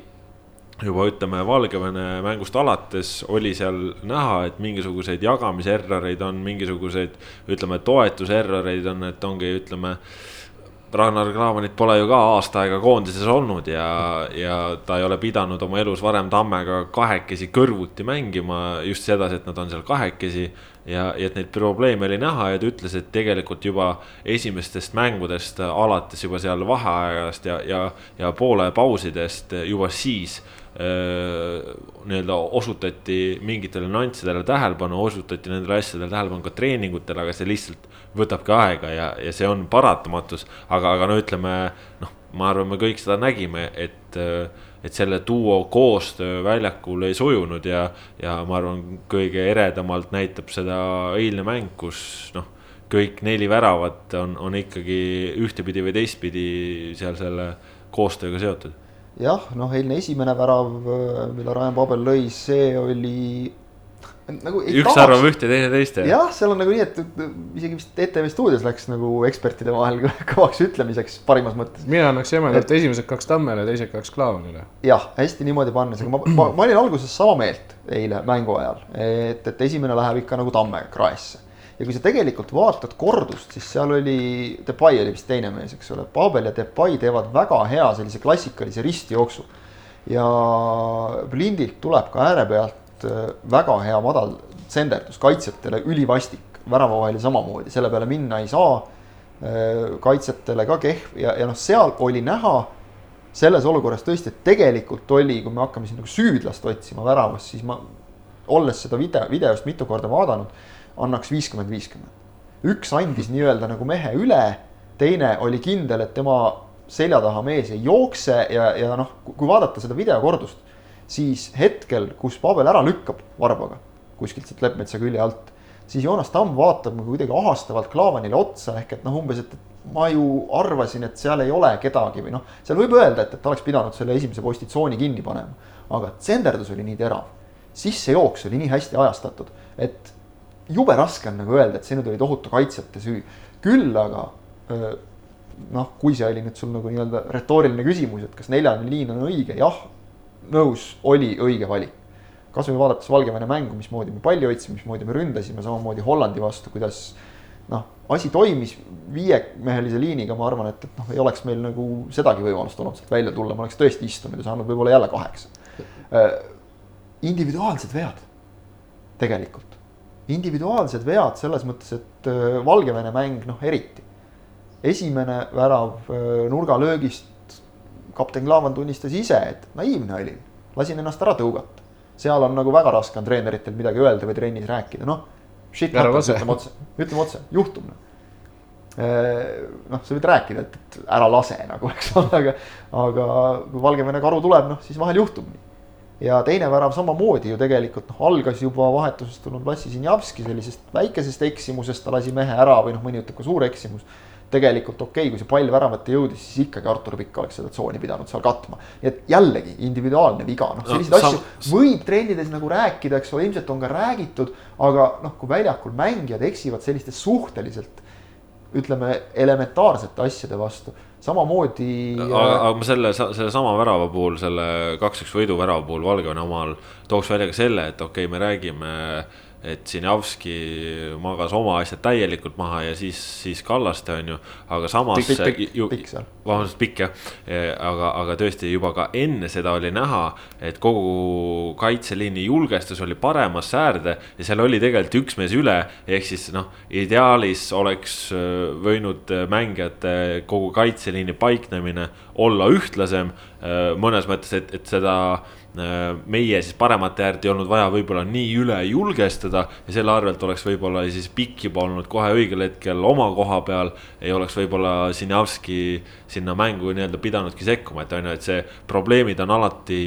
juba ütleme, Valgevene mängust alates oli seal näha, et mingisuguseid jagamiserroreid on, mingisuguseid ütleme, toetuserroreid on, et ongi, ütleme. Ragnar Klavanit pole ju ka aasta aega koondises olnud ja, ja ta ei ole pidanud oma elus varem Tammega kahekesi kõrvuti mängima just sedasi, et nad on seal kahekesi. ja, ja et neid probleeme oli näha ja ta ütles, et tegelikult juba esimestest mängudest alates juba seal vaheajast ja, ja, ja poole pausidest juba siis nii-öelda osutati mingitele nüanssidele tähelepanu, osutati nendele asjadele tähelepanu ka treeningutel, aga see lihtsalt võtabki aega ja, ja see on paratamatus. aga, aga no ütleme noh, ma arvan, me kõik seda nägime, et, et selle duo koostöö väljakul ei sujunud ja, ja ma arvan, kõige eredamalt näitab seda eilne mäng, kus noh kõik neli väravat on, on ikkagi ühtepidi või teistpidi seal selle koostööga seotud jah, noh, eilne esimene värav, mille Ryan Babel lõi, see oli nagu. üks tahaks... arvab ühte, teine teist. jah, seal on nagu nii, et isegi vist ETV stuudios läks nagu ekspertide vahel kõvaks ütlemiseks parimas mõttes. mina annaks jämedalt et... esimesed kaks Tammele, teised kaks Klaavanile. jah, hästi niimoodi pannes, aga ma, ma, ma olin alguses sama meelt eile mängu ajal, et, et esimene läheb ikka nagu Tamme kraesse ja kui sa tegelikult vaatad kordust, siis seal oli, Depay oli vist teine mees, eks ole, Paabel ja Depay teevad väga hea sellise klassikalise ristjooksu. ja Blindilt tuleb ka ääre pealt äh, väga hea madal tsenderdus, kaitsjatele ülivastik, väravavahel samamoodi, selle peale minna ei saa. Äh, kaitsjatele ka kehv ja, ja noh, seal oli näha selles olukorras tõesti, et tegelikult oli, kui me hakkame siin nagu süüdlast otsima väravas, siis ma, olles seda video, videost mitu korda vaadanud annaks viiskümmend, viiskümmend. üks andis nii-öelda nagu mehe üle, teine oli kindel, et tema selja taha mees ei jookse ja, ja noh, kui vaadata seda videokordust, siis hetkel, kus Pavel ära lükkab varbaga kuskilt sealt Leppmetsa külje alt, siis Joonas Tamm vaatab nagu kuidagi ahastavalt Klaavanile otsa ehk et noh, umbes, et ma ju arvasin, et seal ei ole kedagi või noh, seal võib öelda, et, et oleks pidanud selle esimese postitsiooni kinni panema, aga tsenderdus oli nii terav sissejooks oli nii hästi ajastatud, et jube raske on nagu öelda, et see nüüd oli tohutu kaitsjate süü. küll aga noh, kui see oli nüüd sul nagu nii-öelda retooriline küsimus, et kas neljane liin on õige, jah, nõus, oli õige valik. kasvõi vaadates Valgevene mängu, mismoodi me palli hoidsime, mismoodi me ründasime, samamoodi Hollandi vastu, kuidas noh, asi toimis viiemehelise liiniga, ma arvan, et, et noh, ei oleks meil nagu sedagi võimalust olnud sealt välja tulla, ma oleks tõesti istunud ja saanud võib-olla jälle kaheksa. individuaalsed vead, tegelikult, individuaalsed vead selles mõttes, et Valgevene mäng, noh, eriti esimene värav äh, nurgalöögist. kapten Klaavan tunnistas ise, et naiivne olin, lasin ennast ära tõugata. seal on nagu väga raske on treeneritel midagi öelda või trennis rääkida, noh. Ütleme otse, ütleme otse, juhtub noh. Äh, noh, sa võid rääkida, et, et ära lase nagu, eks ole, aga, aga kui Valgevene karu tuleb, noh siis vahel juhtub nii ja teine värav samamoodi ju tegelikult noh, algas juba vahetusest tulnud Vassi Sinjavski sellisest väikesest eksimusest, ta lasi mehe ära või noh, mõni ütleb ka suur eksimus tegelikult okei okay,, kui see pall väravate jõudis, siis ikkagi Artur Pikk oleks seda tsooni pidanud seal katma. nii et jällegi individuaalne viga, noh selliseid no, asju võib trennides nagu rääkida, eks ole, ilmselt on ka räägitud, aga noh, kui väljakul mängijad eksivad selliste suhteliselt ütleme elementaarsete asjade vastu, samamoodi. aga, aga ma selle, selle sama värava puhul, selle kaks-üks võiduvärava puhul Valgevene omal tooks välja ka selle, et okei okay,, me räägime äh, et Sinjavski magas oma asjad täielikult maha ja siis, siis Kallaste on ju, aga samas. vabandust, pikk jah, aga, aga tõesti juba ka enne seda oli näha, et kogu kaitseliini julgestus oli paremas säärde ja seal oli tegelikult üks mees üle. ehk siis noh, ideaalis oleks äh, võinud mängijate kogu kaitseliini paiknemine olla ühtlasem mõnes mõttes, et, et seda meie siis paremate äärde ei olnud vaja võib-olla nii üle julgestada ja selle arvelt oleks võib-olla siis pikk juba olnud kohe õigel hetkel oma koha peal. ei oleks võib-olla Sinjavski sinna mängu nii-öelda pidanudki sekkuma, et on ju, et see probleemid on alati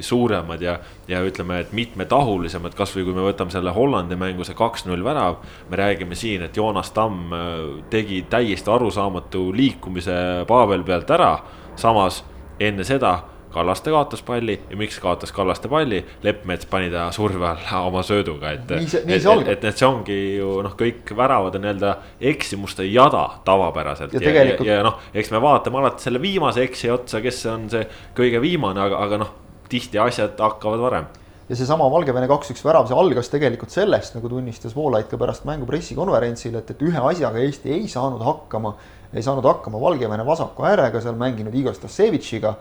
suuremad ja. ja ütleme, et mitmetahulisemad, kasvõi kui me võtame selle Hollandi mängu, see kaks-null värav. me räägime siin, et Joonas Tamm äh, tegi täiesti arusaamatu liikumise Pavel pealt ära, samas enne seda Kallaste kaotas palli ja miks kaotas Kallaste palli, Leppmets pani ta surve alla oma sööduga, et. et, et, et, et see ongi ju noh, kõik väravad on nii-öelda eksimuste jada tavapäraselt. ja, ja, ja, ja noh, eks me vaatame alati selle viimase eksija otsa, kes on see kõige viimane, aga, aga noh, tihti asjad hakkavad varem ja seesama Valgevene kaks-üks värav, see algas tegelikult sellest, nagu tunnistas Voolaid ka pärast mängu pressikonverentsil, et, et ühe asjaga Eesti ei saanud hakkama, ei saanud hakkama Valgevene vasaku äärega seal mänginud Igor Stasevitšiga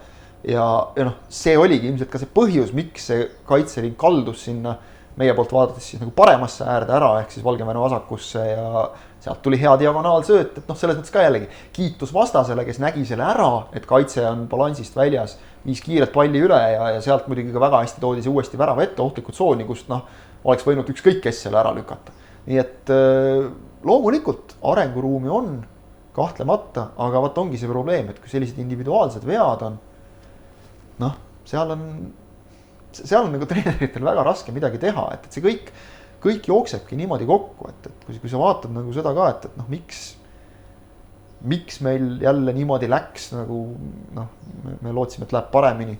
ja, ja noh, see oligi ilmselt ka see põhjus, miks see kaitseliin kaldus sinna meie poolt vaadates siis nagu paremasse äärde ära, ehk siis Valgevene vasakusse ja sealt tuli hea diagonaalsööt, et noh, selles mõttes ka jällegi kiitus vastasele, kes nägi selle ära, et kaitse on balansist väljas, viis kiiret palli üle ja, ja sealt muidugi ka väga hästi toodi see uuesti värava ette, ohtlikku tsooni, kust noh, oleks võinud ükskõik kes selle ära lükata. nii et äh, loomulikult arenguruumi on, kahtlemata, aga vot ongi see probleem, et kui sellised individuaalsed vead on noh, seal on, seal on nagu treeneritel väga raske midagi teha, et, et see kõik, kõik jooksebki niimoodi kokku, et, et kui, kui sa vaatad nagu seda ka, et, et noh, miks, miks meil jälle niimoodi läks nagu noh, me lootsime, et läheb paremini.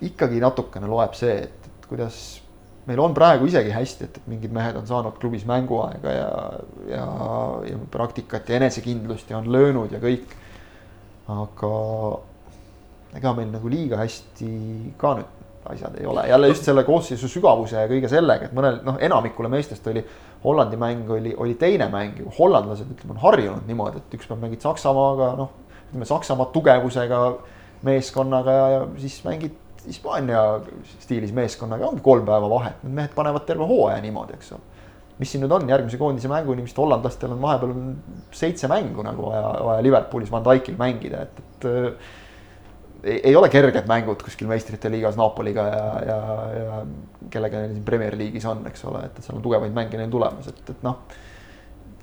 ikkagi natukene loeb see, et, et kuidas meil on praegu isegi hästi, et, et mingid mehed on saanud klubis mänguaega ja, ja, ja praktikat ja enesekindlust ja on löönud ja kõik. aga, ega meil nagu liiga hästi ka nüüd asjad ei ole, jälle just selle koosseisu sügavuse ja kõige sellega, et mõnel noh, enamikule meestest oli Hollandi mäng oli, oli teine mäng hollandlased ütleme on harjunud niimoodi, et üks päev mängid Saksamaaga, noh, ütleme Saksamaa tugevusega meeskonnaga ja, ja siis mängid Hispaania stiilis meeskonnaga, ongi kolm päeva vahet, need mehed panevad terve hooaja niimoodi, eks ole. mis siin nüüd on? Järgmise koondise mänguni, vist hollandlastel on vahepeal seitse mängu nagu vaja, vaja Liverpoolis Van Dijkil mängida, et, et ei, ei ole kerged mängud kuskil meistrite liigas Napoliga ja, ja, ja kellega neil siin Premier League'is on, eks ole, et, seal on tugevaid mänge neil tulemas, et, et noh.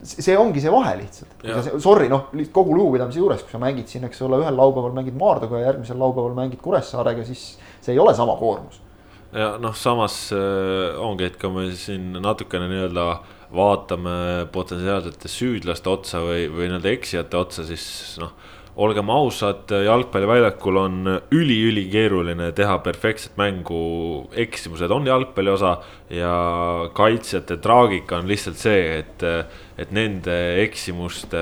see ongi see vahe lihtsalt, sorry, noh, kogu lugupidamise juures, kui sa mängid siin, eks ole, ühel laupäeval mängid Maarduga ja järgmisel laupäeval mängid Kuressaarega, siis see ei ole sama koormus. ja noh, samas äh, ongi, et kui me siin natukene nii-öelda vaatame potentsiaalsete süüdlaste otsa või, või nii-öelda eksijate otsa, siis noh olgem ausad, jalgpalliväljakul on üli-ülikeeruline teha perfektset mängu, eksimused on jalgpalli osa ja kaitsjate traagika on lihtsalt see, et, et nende eksimuste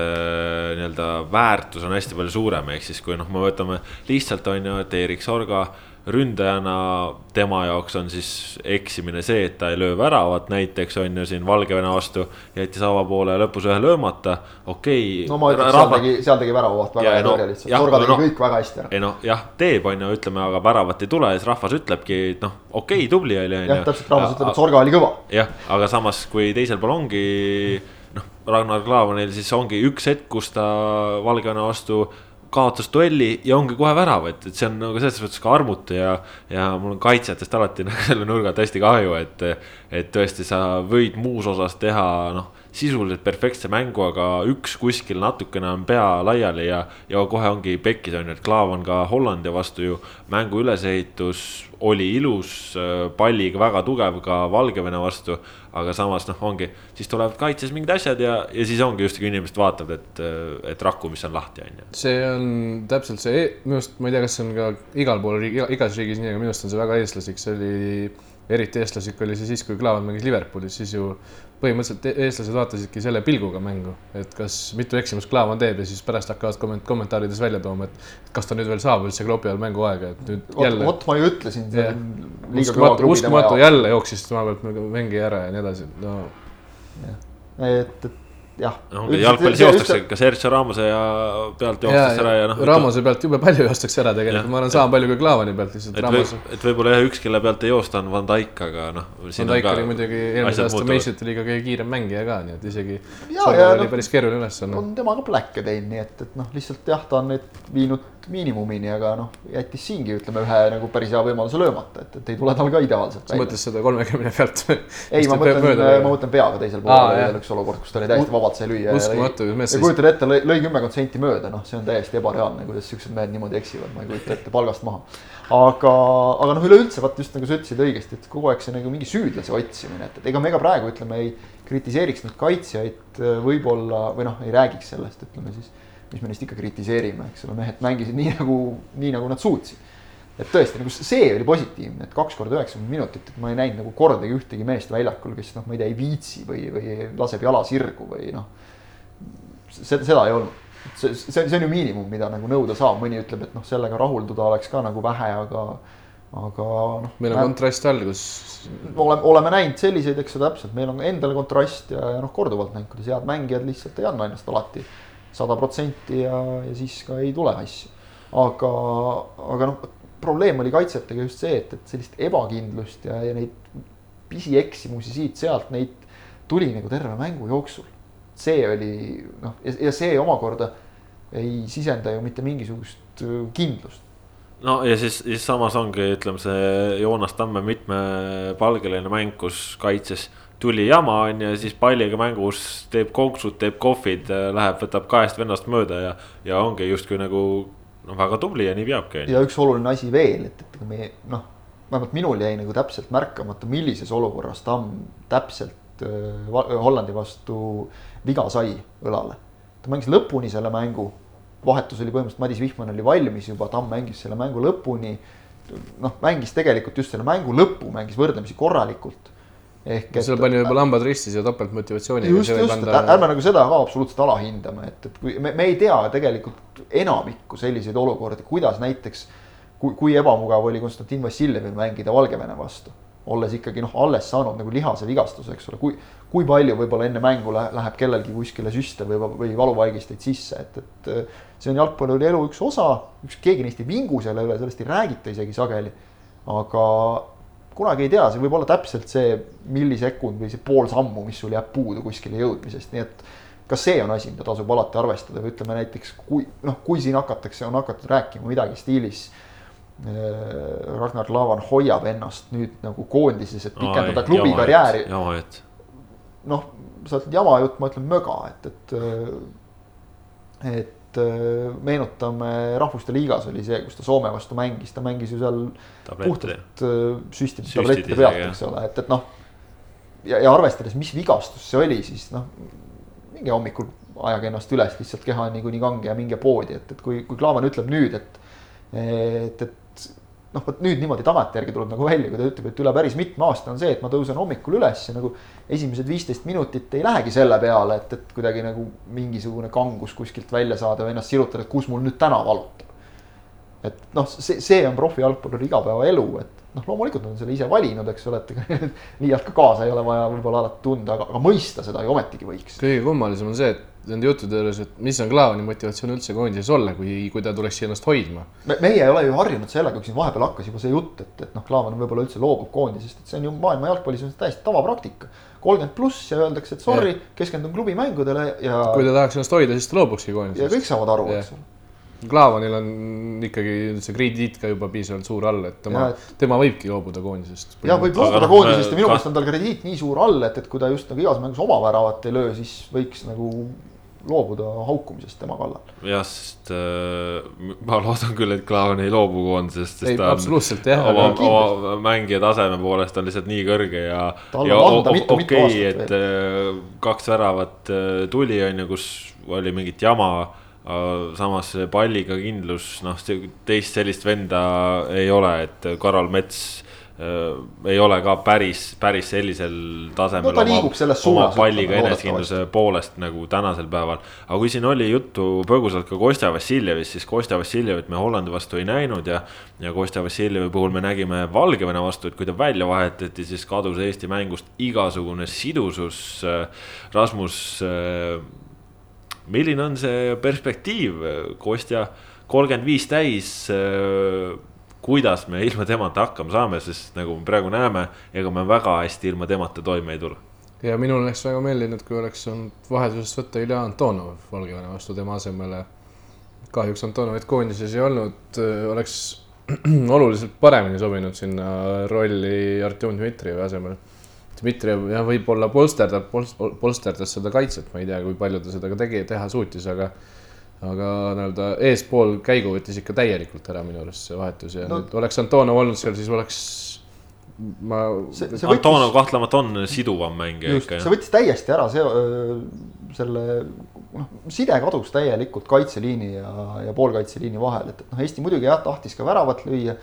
nii-öelda väärtus on hästi palju suurem, ehk siis kui noh, me võtame lihtsalt on ju, et Erik Sorga ründajana tema jaoks on siis eksimine see, et ta ei löö väravat, näiteks on ju siin Valgevene vastu. jättis avapoole lõpus ühe löömata, okei okay,. no ma ütleks rahva..., seal tegi, seal tegi väravaht väga hea no, tõrje lihtsalt, Sorga tegi no, kõik väga hästi ära. ei noh, jah, teeb, on ju, ütleme, aga väravat ei tule ja siis rahvas ütlebki, et noh, okei okay,, tubli oli, on ju. jah, täpselt, rahvas ütleb, et Sorga oli kõva. jah, aga samas, kui teisel pool ongi noh, Ragnar Klavanil siis ongi üks hetk, kus ta Valgevene vastu kaotas duelli ja ongi kohe värav, et, et see on nagu selles mõttes ka armutu ja, ja mul on kaitsjatest alati nagu selle nurga alt hästi kahju, et, et tõesti, sa võid muus osas teha, noh sisuliselt perfektse mängu, aga üks kuskil natukene on pea laiali ja, ja kohe ongi pekkis on ju, et Klaavan ka Hollandi vastu ju mängu ülesehitus oli ilus, palliga väga tugev ka Valgevene vastu. Aga samas noh, ongi, siis tulevad kaitses mingid asjad ja, ja siis ongi justkui inimesed vaatavad, et, et rakku, mis on lahti, on ju. see on täpselt see, minu arust, ma ei tea, kas see on ka igal pool, igas riigis nii, aga minu arust on see väga eestlaslik, see oli eriti eestlaslik oli see siis, kui Klaavan mängis Liverpoolis, siis ju põhimõtteliselt e-, eestlased vaatasidki selle pilguga mängu, et kas mitu eksimust Klaavan teeb ja siis pärast hakkavad komment-, kommentaarides välja tooma, et kas ta nüüd veel saab üldse Klopi all mänguaega, et nüüd Oot, jälle. vot ma ju ütlesin. uskumatu, uskumatu jälle jooksis tema pealt mängija ära ja nii edasi, no. et, et jah. jalgpallis joostakse ka Sergio Ramose ja pealt joostakse ära ja noh. Ramose pealt jube palju joostakse ära tegelikult, ma arvan, sama palju kui Klaavani pealt lihtsalt. et, Ramos... võib, et võib-olla jah, üks, kelle pealt ei joosta, on Van Dijk, aga noh. Van Dijk oli muidugi eelmise aasta meistrite liiga kõige kiirem mängija ka, nii et isegi. oli no, päris keeruline ülesanne. on tema ka pläkke teinud, nii et, et noh, lihtsalt jah, ta on neid viinud miinimumini, aga noh, jättis siingi ütleme ühe nagu päris hea võimaluse löömata, et, et ei tule tal ka ideaalselt. sa mõtlesid seda kolmekümne pealt ei, ma mõtlen, ma mõtlen peaga teisel poolel oli veel üks olukord, kus ta oli täiesti vabalt sai lüüa. uskumatu, mees. ja kujutad ette, lõi, lõi kümmekond senti mööda, noh, see on täiesti ebareaalne, kuidas siuksed mehed niimoodi eksivad, ma ei kujuta ette palgast maha. aga, aga noh, üleüldse vaat just nagu sa ütlesid õigesti, et kogu aeg see nagu mingi süüdlase otsimine, et, et ega me ka praegu ütleme ei kritiseeriks neid kaitsjaid võib-olla või noh, ei räägiks sellest, ütleme siis mis me neist ikka kritiseerime, eks ole, mehed mängisid nii nagu, nii nagu nad suutsid. et tõesti nagu see oli positiivne, et kaks korda üheksakümmend minutit, et ma ei näinud nagu kordagi ühtegi meest väljakul, kes noh, ma ei tea, ei viitsi või, või laseb jala sirgu või noh. seda, seda ei olnud. see, see, see on ju miinimum, mida nagu nõuda saab, mõni ütleb, et noh, sellega rahulduda oleks ka nagu vähe, aga aga noh. meil on näeb, kontrast all, kus. oleme, oleme näinud selliseid, eks ju, täpselt, meil on endal kontrast ja, ja noh, korduvalt näinud, kuidas head mängijad lihtsalt ei anna ennast alati sada protsenti ja, ja siis ka ei tule asju. aga, aga noh, probleem oli kaitsjatega just see, et, et sellist ebakindlust ja, ja neid pisieksimusi siit-sealt, neid tuli nagu terve mängu jooksul. see oli noh, ja see omakorda ei sisenda ju mitte mingisugust äh, kindlust no ja siis, siis samas ongi, ütleme see Joonas Tamme mitmepalgeline mäng, kus kaitses tuli jama, on ju, siis palliga mängus teeb konksud, teeb kohvid, läheb, võtab kahest vennast mööda ja, ja ongi justkui nagu noh, väga tubli ja nii peabki. ja üks oluline asi veel, et, et me noh, vähemalt minul jäi nagu täpselt märkamata, millises olukorras Tamm täpselt äh, Hollandi vastu viga sai õlale. ta mängis lõpuni selle mängu, vahetus oli põhimõtteliselt, Madis Vihman oli valmis juba, Tamm mängis selle mängu lõpuni. noh, mängis tegelikult just selle mängu lõppu, mängis võrdlemisi korralikult ehk et. sul pani võib-olla hambad ristis ja topeltmotivatsiooni. just, just, anda... ärme nagu seda ka absoluutselt alahindame, et, et kui me, me ei tea tegelikult enamikku selliseid olukordi, kuidas näiteks. kui, kui ebamugav oli Konstantin Vassiljevil mängida Valgevene vastu, olles ikkagi noh, alles saanud nagu lihase vigastuse, eks ole, kui. kui palju võib-olla enne mängu läheb kellelgi kuskile süste või, või valuvaigisteid sisse, et, et. see on jalgpalli elu üks osa, üks, keegi neist ei vingu selle üle, sellest ei räägita isegi sageli. aga kunagi ei tea, see võib olla täpselt see millisekund või see pool sammu, mis sul jääb puudu kuskile jõudmisest, nii et ka see on asi, mida tasub alati arvestada või ütleme näiteks, kui noh, kui siin hakatakse, on hakatud rääkima midagi stiilis äh,. Ragnar Klavan hoiab ennast nüüd nagu koondises, et pikendada Ai, klubi karjääri. noh, sa ütled jama jutt, ma ütlen möga, et, et, äh, et et äh, meenutame Rahvuste Liigas oli see, kus ta Soome vastu mängis, ta mängis ju seal Tablette. puhtalt äh, süstide tablettide pealt, eks ole, et, et noh. ja, ja arvestades, mis vigastus see oli, siis noh, minge hommikul ajage ennast üles, lihtsalt keha on niikuinii kange ja minge poodi, et, et kui, kui Klaavan ütleb nüüd, et, et, et noh, vot nüüd niimoodi tagantjärgi tuleb nagu välja, kui ta ütleb, et üle päris mitme aasta on see, et ma tõusen hommikul üles ja nagu esimesed viisteist minutit ei lähegi selle peale, et, et kuidagi nagu mingisugune kangus kuskilt välja saada või ennast sirutada, et kus mul nüüd täna valutab. et noh, see, see on profijalgpalluri igapäevaelu, et noh, loomulikult nad on selle ise valinud, eks ole, et ega liialt ka kaasa ei ole vaja võib-olla alati tunda, aga, aga mõista seda ju ometigi võiks. kõige kummalisem on see, et nende juttude juures, et mis on Klaavani motivatsioon üldse koondises olla, kui, kui ta tuleks ennast hoidma. me, meie ei ole ju harjunud sellega, kui siin vahepeal hakkas juba see jutt, et, et noh, Klaavan võib-olla üldse loobub koondisest, et see on ju maailma jalgpallis on täiesti tavapraktika. kolmkümmend pluss ja öeldakse, et sorry, keskendun klubi mängudele ja. kui ta tahaks ennast hoida, siis ta loobukski ja koondisest. kõik saavad aru, eks ole. Klaavanil on ikkagi see krediit ka juba piisavalt suur all, et tema Ja, et-, tema võibki loobuda koondisest. ja võib loobuda noh, koondisest ja minu meelest on tal krediit nii suur all, et, et kui ta just nagu igas mängus oma väravat ei löö, siis võiks nagu loobuda haukumisest tema kallal. jah, sest äh, ma loodan küll, et Klaavan ei loobu koondisest, sest ei, ta on jah, oma oma mängija taseme poolest on lihtsalt nii kõrge ja. Okei, et äh, kaks väravat äh, tuli, on ju, kus oli mingit jama. samas palliga kindlus, noh, teist sellist venda ei ole, et Karol Mets ei ole ka päris, päris sellisel tasemel. No ta liigub selles suunas, oma palliga enesekindluse poolest nagu tänasel päeval. aga kui siin oli juttu põgusalt ka Kostja Vassiljevist, siis Kostja Vassiljevit me Hollandi vastu ei näinud ja. ja Kostja Vassiljevi puhul me nägime Valgevene vastu, et kui ta välja vahetati, siis kadus Eesti mängust igasugune sidusus. Rasmus, milline on see perspektiiv, Kostja kolmkümmend viis täis kuidas me ilma temata hakkama saame, sest nagu me praegu näeme, ega me väga hästi ilma temata toime ei tule. ja minul oleks väga meeldinud, kui oleks olnud vahetusest võtta Ilja Antonov Valgevene vastu tema asemele. kahjuks Antonovit koondises ei olnud, oleks oluliselt paremini sobinud sinna rolli Artjom Dmitrijevi asemel. Dmitrijev jah, võib-olla polsterdab, polsterdas seda kaitset, ma ei tea, kui palju ta seda ka tegi, teha suutis, aga aga nii-öelda eespool käigu võttis ikka täielikult ära minu arust see vahetus ja No- nüüd oleks Antonov olnud seal, siis oleks ma võttis, Antonov kahtlemata on siduvam mängija just, ikka see võttis täiesti ära see, selle noh, side kadus täielikult kaitseliini ja, ja poolkaitseliini vahel, et, et noh, Eesti muidugi jah, tahtis ka väravat lüüa.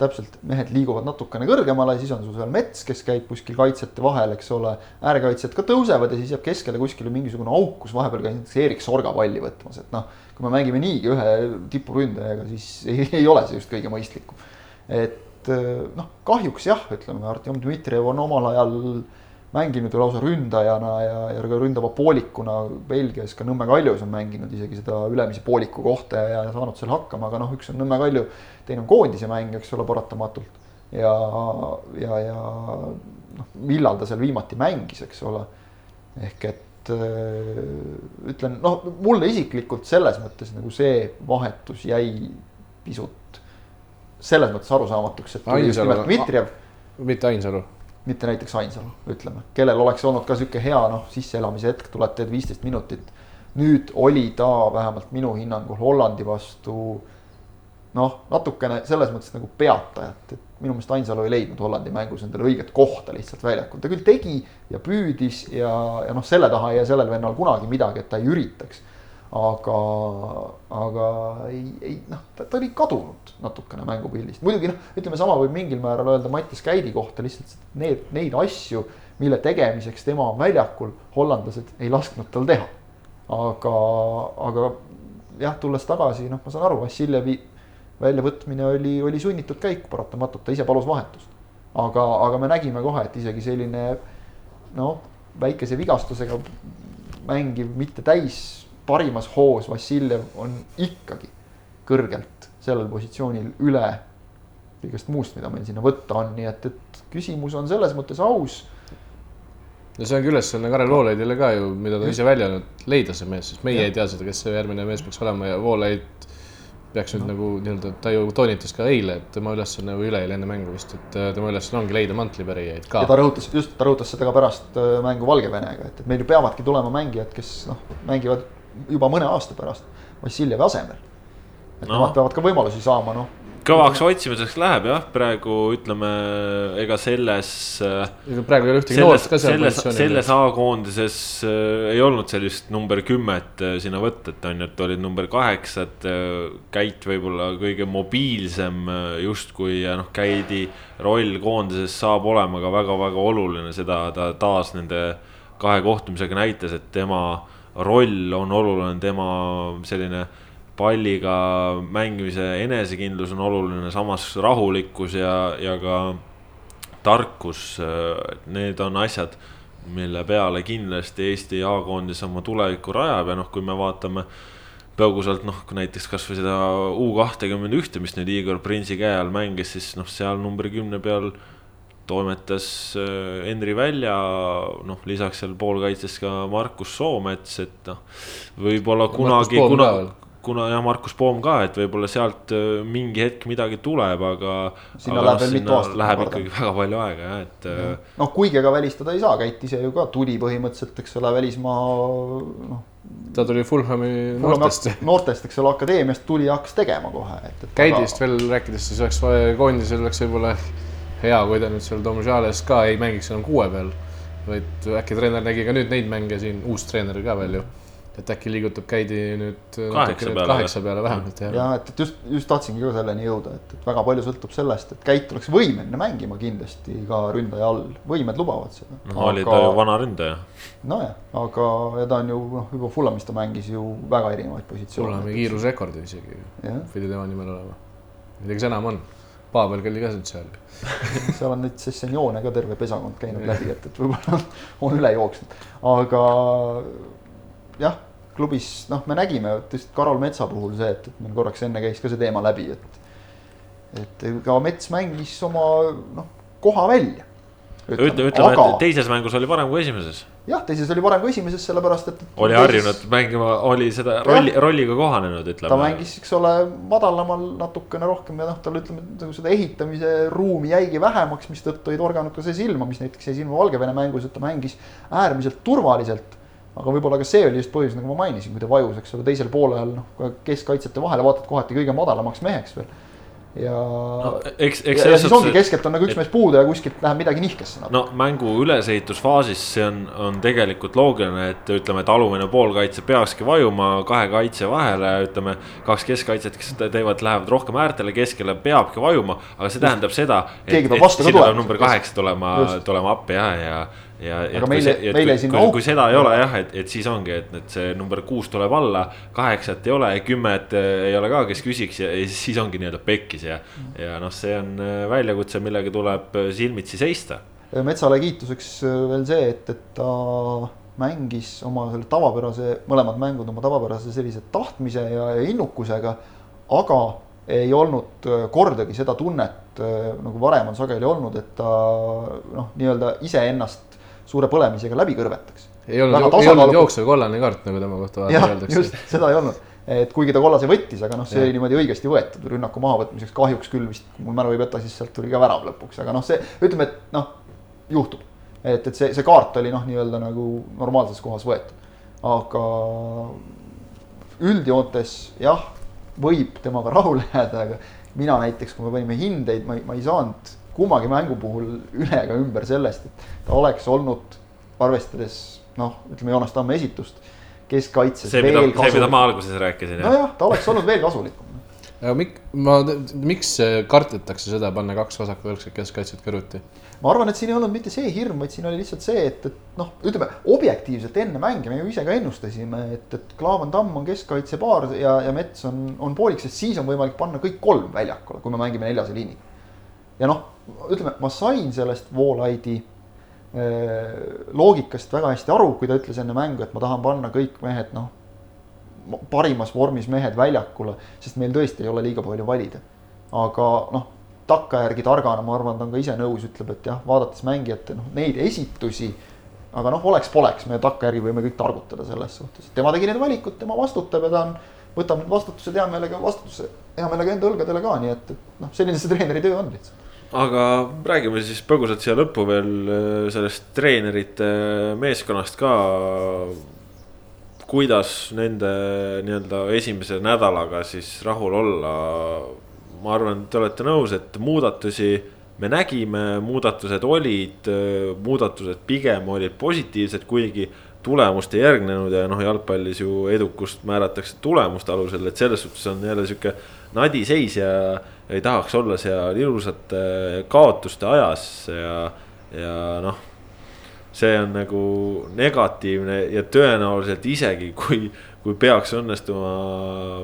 täpselt, mehed liiguvad natukene kõrgemale, siis on sul seal Mets, kes käib kuskil kaitsjate vahel, eks ole. äärekaitsjad ka tõusevad ja siis jääb keskele kuskile mingisugune auk, kus vahepeal käis näiteks Erik Sorga palli võtmas, et noh. kui me mängime niigi ühe tipuründajaga, siis ei, ei ole see just kõige mõistlikum. et noh, kahjuks jah, ütleme Artjom Dmitrijev on omal ajal mänginud ju lausa ründajana ja, ja ka ründava poolikuna Belgias ka Nõmme Kaljus on mänginud isegi seda ülemise pooliku kohta ja, ja saanud seal hakkama, aga noh, üks on Nõmme Kalju, teine on koondise mäng, eks ole, paratamatult. ja, ja, ja noh, millal ta seal viimati mängis, eks ole. ehk et öö, ütlen, noh, mulle isiklikult selles mõttes nagu see vahetus jäi pisut selles mõttes arusaamatuks, et tuli just nimelt Dmitrijev mitte Ainsalu mitte näiteks Ainsalu, ütleme, kellel oleks olnud ka sihuke hea noh, sisseelamise hetk, tuled teed viisteist minutit. nüüd oli ta vähemalt minu hinnangul Hollandi vastu noh, natukene selles mõttes nagu peatajat, et minu meelest Ainsalu ei leidnud Hollandi mängus endale õiget kohta lihtsalt väljakul, ta küll tegi ja püüdis ja, ja noh, selle taha ei jää sellel vennal kunagi midagi, et ta ei üritaks. aga, aga ei, ei noh, ta, oli kadunud natukene mängupildist, muidugi noh, ütleme sama võib mingil määral öelda Mattis Käidi kohta lihtsalt need, neid asju, mille tegemiseks tema väljakul, hollandlased ei lasknud tal teha. aga, aga jah, tulles tagasi, noh, ma saan aru, Vassiljevi väljavõtmine oli, oli sunnitud käik paratamatult, ta ise palus vahetust. aga, aga me nägime kohe, et isegi selline noh, väikese vigastusega mängiv, mitte täis parimas hoos Vassiljev on ikkagi kõrgelt sellel positsioonil üle kõigest muust, mida meil sinna võtta on, nii et, et küsimus on selles mõttes aus. No see ongi ülesanne Karel Voolaidile ka ju, mida ta ise välja öelnud, leida see mees, sest meie ei tea seda, kes see järgmine mees peaks olema ja Voolaid peaks nüüd nagu nii-öelda, ta ju toonitas ka eile, et tema ülesanne või üleeile enne mängu vist, et äh, tema ülesanne ongi leida mantlipärijaid ka ja ta. rõhutas, just ta rõhutas seda ka pärast äh, mängu Valgevenega, et, et meil ju peavadki tulema mängijad, kes noh, mängivad juba mõne aasta pärast Vassiljevi asemel. et No. nemad peavad ka võimalusi saama, noh kõvaks otsimiseks läheb jah, praegu ütleme, ega selles. ega praegu ei ole ühtegi noort ka seal positsioonil. selles A-koondises äh, ei olnud sellist number kümmet äh, sinna võtta, et on ju, et olid number kaheksad äh,. Käit võib-olla kõige mobiilsem äh, justkui ja noh, Käidi roll koondises saab olema ka väga-väga oluline, seda ta taas nende kahe kohtumisega näitas, et tema roll on oluline, tema selline palliga mängimise enesekindlus on oluline, samas rahulikkus ja, ja ka tarkus, need on asjad, mille peale kindlasti Eesti A-koondis oma tulevikku rajab ja noh, kui me vaatame põgusalt noh, näiteks kasvõi seda U kahtekümmend ühte, mis nüüd Igor Prinsi käe all mängis, siis noh, seal numbri kümne peal toimetas äh, Henri välja, noh, lisaks seal poolkaitses ka Markus Soomets, et noh, võib-olla kunagi, kuna, kuna jah, Markus Poom ka, et võib-olla sealt äh, mingi hetk midagi tuleb, aga. sinna aga läheb veel mitu aastat. Läheb ikkagi väga palju aega jah, et. Äh, noh, kuigi ega välistada ei saa, Käit ise ju ka tuli põhimõtteliselt, eks ole, välismaa noh. ta tuli Fulhami noortest. noortest, eks ole, akadeemiast tuli ja hakkas tegema kohe, et, et. Käidist aga... veel rääkides, siis oleks koondisel oleks võib-olla hea, kui ta nüüd seal Domžales ka ei mängiks enam kuue peal, vaid äkki treener nägi ka nüüd neid mänge siin, uus treener ka veel ju et äkki liigutab Käidi nüüd kaheksa peale, kaheksa peale vähemalt jah. ja et, et just, just tahtsingi ka selleni jõuda, et, et väga palju sõltub sellest, et Käit oleks võimeline mängima kindlasti ka ründaja all, võimed lubavad seda. no aga... oli ta ju vana ründaja. nojah, aga ja ta on ju noh, juba Fullamis ta mängis ju väga erinevaid positsioone. Fullami kiirusrekordi isegi pidi tema nimel olema. ma ei tea, kas enam on Paabel oli ka seal seal on neid sessioone ka terve pesakond käinud läbi, et, et võib-olla on üle jooksnud, aga jah, klubis noh, me nägime tõesti Karol Metsa puhul see, et, et meil korraks enne käis ka see teema läbi, et et ka Mets mängis oma noh, koha välja. ütleme, ütleme aga..., et teises mängus oli parem kui esimeses. jah, teises oli parem kui esimeses, sellepärast et. oli harjunud mängima, oli seda rolli, rolliga kohanenud, ütleme. ta mängis, eks ole, madalamal natukene rohkem ja noh, tal ütleme, nagu seda ehitamise ruumi jäigi vähemaks, mistõttu ei torganud ka see silma, mis näiteks jäi silma Valgevene mängus, et ta mängis äärmiselt turvaliselt aga võib-olla ka see oli just põhjus, nagu ma mainisin, kui ta vajus, eks ole, teisel poolel noh, keskkaitsjate vahele vaatad kohati kõige madalamaks meheks veel. ja no,, eks, eks ja, ja siis ongi keskelt on nagu üks et... mees puudu ja kuskilt läheb midagi nihkesse. no mängu ülesehitusfaasis see on, on tegelikult loogiline, et ütleme, et alumine poolkaitse peakski vajuma kahe kaitse vahele, ütleme. kaks keskkaitset, kes teevad, lähevad rohkem äärtele, keskele peabki vajuma, aga see tähendab seda. keegi peab vastu ka tulema. number kaheksa tulema, tulema appi jah, ja, ja ja, aga meile, meile siin kui, kui seda ei ole jah, et, et siis ongi, et, et see number kuus tuleb alla, kaheksat ei ole, kümmet eh, ei ole ka, kes küsiks ja, ja siis ongi nii-öelda pekkis ja. ja noh, see on eh, väljakutse, millega tuleb eh, silmitsi seista. Metsale kiituseks veel see, et, et ta mängis oma selle tavapärase, mõlemad mängud oma tavapärase sellise tahtmise ja, ja innukusega, aga ei olnud kordagi seda tunnet, nagu varem on sageli olnud, et ta noh, nii-öelda iseennast suure põlemisega läbi kõrvetaks. ei olnud, ei olnud jooksev kollane kaart, nagu tema kohta öeldakse. just, seda ei olnud, et kuigi ta kollase võttis, aga noh, see ja. oli niimoodi õigesti võetud rünnaku mahavõtmiseks, kahjuks küll vist, mul mälu ei peta, siis sealt tuli ka värav lõpuks, aga noh, see ütleme, et noh, juhtub. et, et see, see kaart oli noh, nii-öelda nagu normaalses kohas võetud, aga üldjoontes jah, võib temaga rahule jääda, aga mina näiteks, kui me panime hindeid, ma ei, ma ei saanud kummagi mängu puhul üle ega ümber sellest, et ta oleks olnud, arvestades noh, ütleme Joonas Tamme esitust, keskkaitses. see, mida, see, mida ma alguses rääkisin. nojah, ta oleks olnud veel kasulikum. aga mik-, ma, miks kardetakse seda, panna kaks vasakvõlgset keskkaitset kõrvuti? ma arvan, et siin ei olnud mitte see hirm, vaid siin oli lihtsalt see, et, et noh, ütleme objektiivselt enne mänge me ju ise ka ennustasime, et, et Klaavan Tamm on keskkaitsepaar ja, ja Mets on, on poolik, sest siis on võimalik panna kõik kolm väljakule, kui me mängime neljase liiniga. Ja noh ütleme, ma sain sellest Voolaidi äh, loogikast väga hästi aru, kui ta ütles enne mängu, et ma tahan panna kõik mehed noh, parimas vormis mehed väljakule, sest meil tõesti ei ole liiga palju valida. aga noh, takkajärgi targana, ma arvan, ta on ka ise nõus, ütleb, et jah, vaadates mängijate noh, neid esitusi, aga noh, oleks-poleks, me takkajärgi võime kõik targutada selles suhtes, tema tegi need valikud, tema vastutab ja ta on, võtab need vastutused hea meelega, vastutuse hea meelega enda õlgadele ka, nii et, et noh, selline see treeneri töö on lihtsalt aga räägime siis põgusalt siia lõppu veel äh, sellest treenerite meeskonnast ka. kuidas nende nii-öelda esimese nädalaga siis rahul olla? ma arvan, te olete nõus, et muudatusi me nägime, muudatused olid, muudatused pigem olid positiivsed, kuigi tulemust ei järgnenud ja noh, jalgpallis ju edukust määratakse tulemuste alusel, et selles suhtes on jälle sihuke nadiseis ja ei tahaks olla seal ilusate kaotuste ajas ja, ja noh see on nagu negatiivne ja tõenäoliselt isegi kui, kui peaks õnnestuma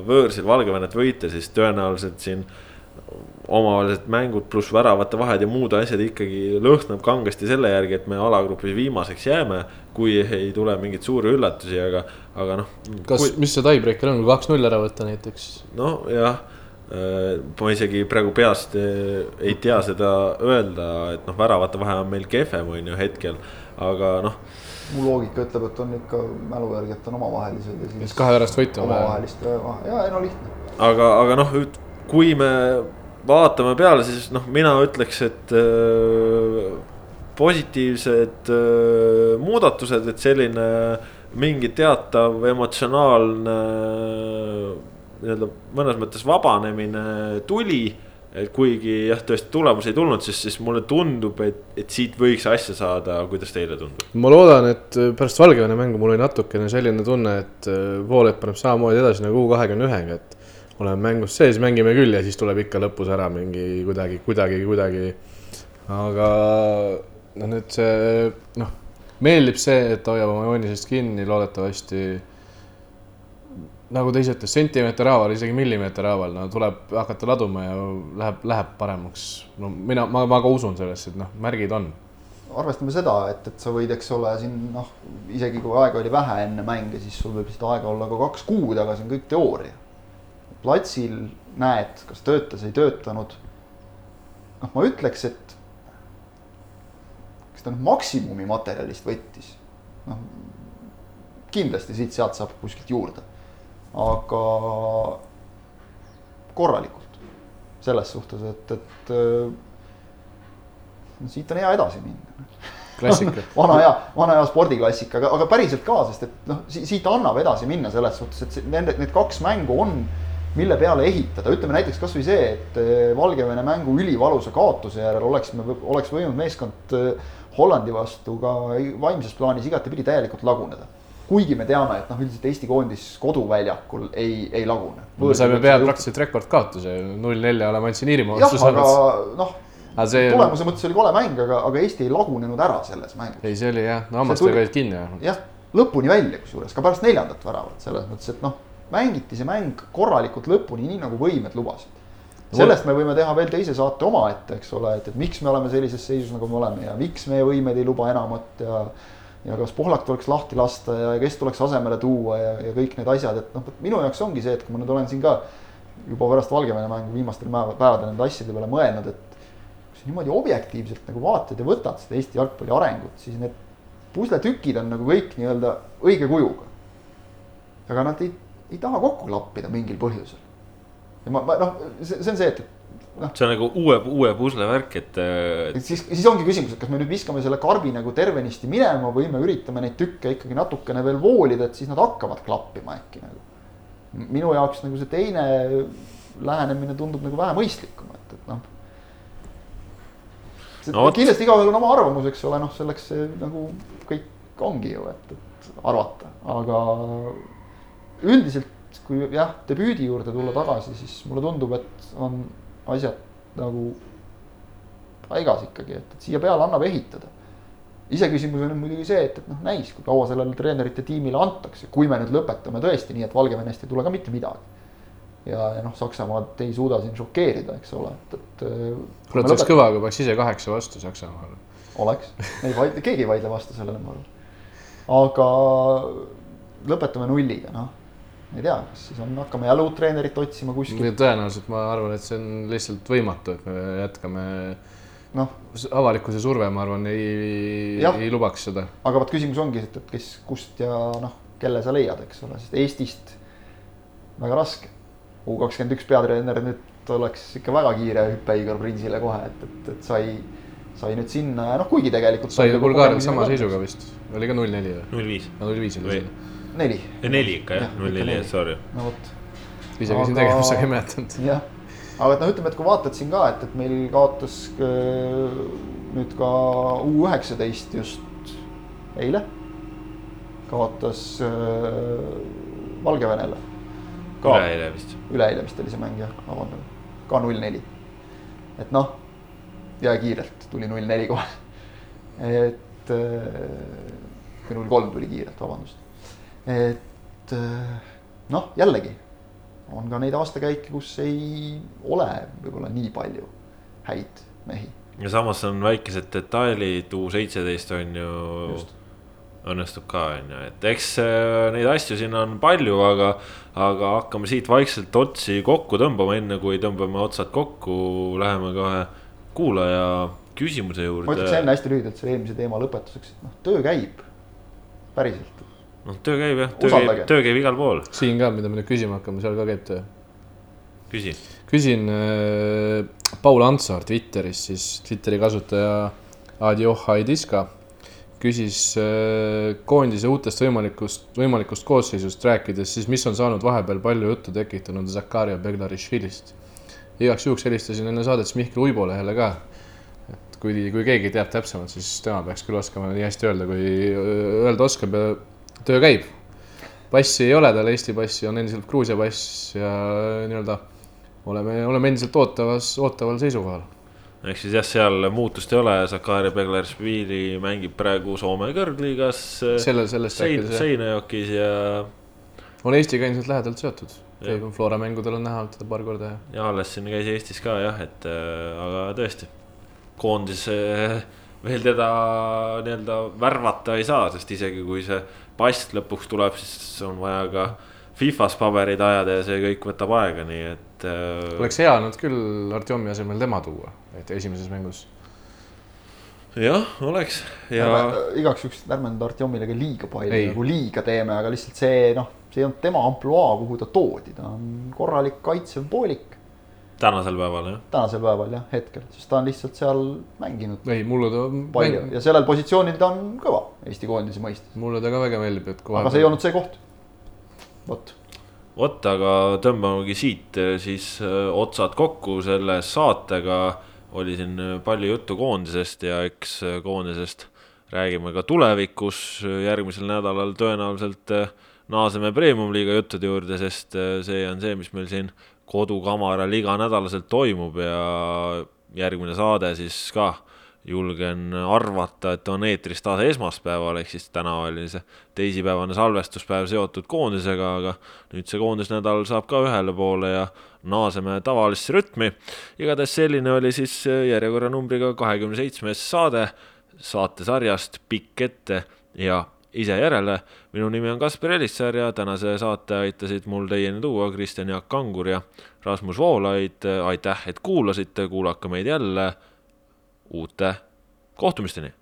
võõrsil Valgevenet võita, siis tõenäoliselt siin omavahelised mängud pluss väravate vahed ja muud asjad ikkagi lõhnab kangesti selle järgi, et me alagrupis viimaseks jääme. kui ei tule mingeid suuri üllatusi, aga, aga noh. kas kui..., mis see tiebreaker on, kui kaks-null ära võtta näiteks? nojah äh, ma isegi praegu peast äh, ei tea seda öelda, et noh, väravate vahe on meil kehvem, on ju hetkel aga noh. mu loogika ütleb, et on ikka mälu järgi, et on omavahelised ja siis. kahe pärast võitu omavahelist vahe, ja ei no lihtne. aga, aga noh, kui me vaatame peale, siis noh, mina ütleks, et äh, positiivsed äh, muudatused, et selline mingi teatav emotsionaalne nii-öelda mõnes mõttes vabanemine tuli et kuigi jah, tõesti tulemus ei tulnud, siis, siis mulle tundub, et, et siit võiks asja saada, kuidas teile tundub? ma loodan, et pärast Valgevene mängu mul oli natukene selline tunne, et äh, Voolep paneb samamoodi edasi nagu U kahekümne ühega, et oleme mängus sees, mängime küll ja siis tuleb ikka lõpus ära mingi kuidagi, kuidagi, kuidagi. aga noh, nüüd see noh, meeldib see, et hoiab oma joonisest kinni, loodetavasti nagu ta ise ütles, sentimeeter haaval, isegi millimeeter haaval, no tuleb hakata laduma ja läheb, läheb paremaks. no mina, ma, ma ka usun sellesse, et noh, märgid on. arvestame seda, et, et sa võid, eks ole, siin noh, isegi kui aega oli vähe enne mänge, siis sul võib seda aega olla ka kaks kuud, aga see on kõik teooria. platsil näed, kas töötas, ei töötanud. noh, ma ütleks, et kas ta nüüd maksimumi materjalist võttis, noh kindlasti siit-sealt saab kuskilt juurde aga korralikult. selles suhtes, et, et no siit on hea edasi minna. klassika vana hea, vana hea spordiklassika, aga, aga päriselt ka, sest et noh, siit annab edasi minna selles suhtes, et see, nende, need kaks mängu on, mille peale ehitada, ütleme näiteks kasvõi see, et eh, Valgevene mängu ülivalusa kaotuse järel oleksime, oleks võinud meeskond eh, Hollandi vastu ka vaimses plaanis igatepidi täielikult laguneda kuigi me teame, et noh, üldiselt Eesti koondis koduväljakul ei, ei lagune. me saime peale praktiliselt rekordkaotuse, null nelja oleme andsin Iirimaa vastu saanud. noh, see... tulemuse mõttes oli kole mäng, aga, aga Eesti ei lagunenud ära selles mängus. ei, see oli jah, no hammastega olid kinni vähemalt. jah, lõpuni välja, kusjuures ka pärast neljandat väravat, selles mõttes, et noh, mängiti see mäng korralikult lõpuni, nii nagu võimed lubasid sellest me võime teha veel teise saate omaette, eks ole, et, et miks me oleme sellises seisus, nagu me oleme ja miks meie võimed ei luba enamat ja ja kas Pohlak tuleks lahti lasta ja kes tuleks asemele tuua ja, ja kõik need asjad, et noh, minu jaoks ongi see, et kui ma nüüd olen siin ka juba pärast Valgevene mängu viimastel päevadel nende asjade peale mõelnud, et kui sa niimoodi objektiivselt nagu vaatad ja võtad seda Eesti jalgpalli arengut, siis need pusletükid on nagu kõik nii-öelda õige kujuga. aga nad ei, ei taha kokku klappida mingil põhjusel. ja ma, ma noh, see, see on see, et noh. see on nagu uue, uue pusle-värk, et, et. siis, siis ongi küsimus, et kas me nüüd viskame selle karbi nagu tervenisti minema või me üritame neid tükke ikkagi natukene veel voolida, et siis nad hakkavad klappima äkki nagu. minu jaoks nagu see teine lähenemine tundub nagu vähe mõistlikum, et, et noh. No, kindlasti igaühel on oma arvamus, eks ole, noh, selleks see nagu kõik ongi ju, et, et arvata, aga üldiselt kui jah, debüüdi juurde tulla tagasi, siis mulle tundub, et on asjad nagu paigas ikkagi, et, et siia peale annab ehitada. iseküsimus on muidugi see, et, et noh, näis, kui kaua sellele treenerite tiimile antakse, kui me nüüd lõpetame tõesti nii, et Valgevenest ei tule ka mitte midagi. ja, ja noh, Saksamaad ei suuda siin šokeerida, eks ole, et, et. kuule, et oleks kõva, kui peaks ise kaheksa vastu Saksamaale. oleks, ei vaidle, keegi ei vaidle vastu sellele, ma arvan. aga lõpetame nulliga, noh ei tea, kas siis on, hakkame jälle uut treenerit otsima kuskil. tõenäoliselt ma arvan, et see on lihtsalt võimatu, et me jätkame. noh, avalikkuse surve, ma arvan, ei, ei lubaks seda. aga vot küsimus ongi, et, et kes, kust ja noh, kelle sa leiad, eks ole, sest Eestist väga raske. U kakskümmend üks peatreener nüüd oleks ikka väga kiire hüpe Igor Prinsile kohe, et, et, et sai, sai nüüd sinna ja noh, kuigi tegelikult. sai Bulgaarias sama seisuga vist, oli ka null neli või? null viis. null viis oli see neli. neli ikka jah, null neli, sorry. no vot. ise käisin tegemas, aga ei mäletanud. jah, aga et noh, ütleme, et kui vaatad siin ka, et, et meil kaotas äh, nüüd ka U üheksateist just eile. kaotas äh, Valgevenele. üleeile vist. üleeile vist oli see mäng jah, vabandan, ka null neli. et noh, ja kiirelt tuli null neli kohe. et või null kolm tuli kiirelt, vabandust. Et noh, jällegi on ka neid aastakäike, kus ei ole võib-olla nii palju häid mehi. ja samas on väikesed detailid, U seitseteist on ju, õnnestub ka, on ju, et eks äh, neid asju siin on palju, aga, aga hakkame siit vaikselt otsi kokku tõmbama, enne kui tõmbame otsad kokku, läheme kohe kuulaja küsimuse juurde. ma ütleks enne hästi lühidalt selle eelmise teema lõpetuseks, et noh, töö käib, päriselt noh, töö käib jah, töö käib, töö käib igal pool. siin ka, mida me nüüd küsima hakkame, seal ka käib töö. küsi. küsin äh, Paul Antsar Twitteris, siis Twitteri kasutaja Adjoh Haidiska küsis äh, koondise uutest võimalikust, võimalikust koosseisust rääkides, siis mis on saanud vahepeal palju juttu tekitanud Zakaria Beglarišvilist. igaks juhuks helistasin enne saadet Mihkel Uibolehele ka. et kui, kui keegi teab täpsemalt, siis tema peaks küll oskama nii hästi öelda, kui öelda oskab ja töö käib. passi ei ole tal, Eesti passi on endiselt Gruusia pass ja nii-öelda oleme, oleme endiselt ootavas, ootaval seisukohal. ehk siis jah, seal muutust ei ole, Sakari Beglerspili mängib praegu Soome kõrgliigas. selle, sellest sein. Seinajokis ja. on Eestiga endiselt lähedalt seotud. Flora mängudel on näha olnud teda paar korda ja. ja alles siin käis Eestis ka jah, et äh, aga tõesti, koondis äh, veel teda nii-öelda värvata ei saa, sest isegi kui see pass lõpuks tuleb, siis on vaja ka Fifas paberid ajada ja see kõik võtab aega, nii et äh.... oleks hea nad küll Artjomi asemel tema tuua, et esimeses mängus. jah, oleks ja. igaks juhuks ärme nüüd Artjomile ka liiga palju nagu liiga teeme, aga lihtsalt see noh, see ei olnud tema ampluaa, kuhu ta toodi, ta on korralik kaitsev poolik tänasel päeval jah? tänasel päeval jah, hetkel, sest ta on lihtsalt seal mänginud. ei, mulle ta. palju mäng... ja sellel positsioonil ta on kõva Eesti koondise mõistes. mulle ta ka väga meeldib, et kohe. aga see ei olnud see koht, vot. vot, aga tõmbamegi siit eh, siis eh, otsad kokku selle saatega. oli siin eh, palju juttu koondisest ja eks koondisest räägime ka tulevikus, järgmisel nädalal tõenäoliselt naaseme premium-liiga juttude juurde, sest see on see, mis meil siin kodukamaral iganädalaselt toimub ja järgmine saade siis ka julgen arvata, et on eetris taas esmaspäeval, ehk siis täna oli see teisipäevane salvestuspäev seotud koondisega, aga nüüd see koondisnädal saab ka ühele poole ja naaseme tavalisse rütmi. igatahes selline oli siis järjekorranumbriga kahekümne seitsmes saade saatesarjast Pikk ette ja ise järele. minu nimi on Kaspar Elissaar ja tänase saate aitasid mul teieni tuua Kristjan Jaak Kangur ja Rasmus Voolaid. aitäh, et kuulasite, kuulake meid jälle uute kohtumisteni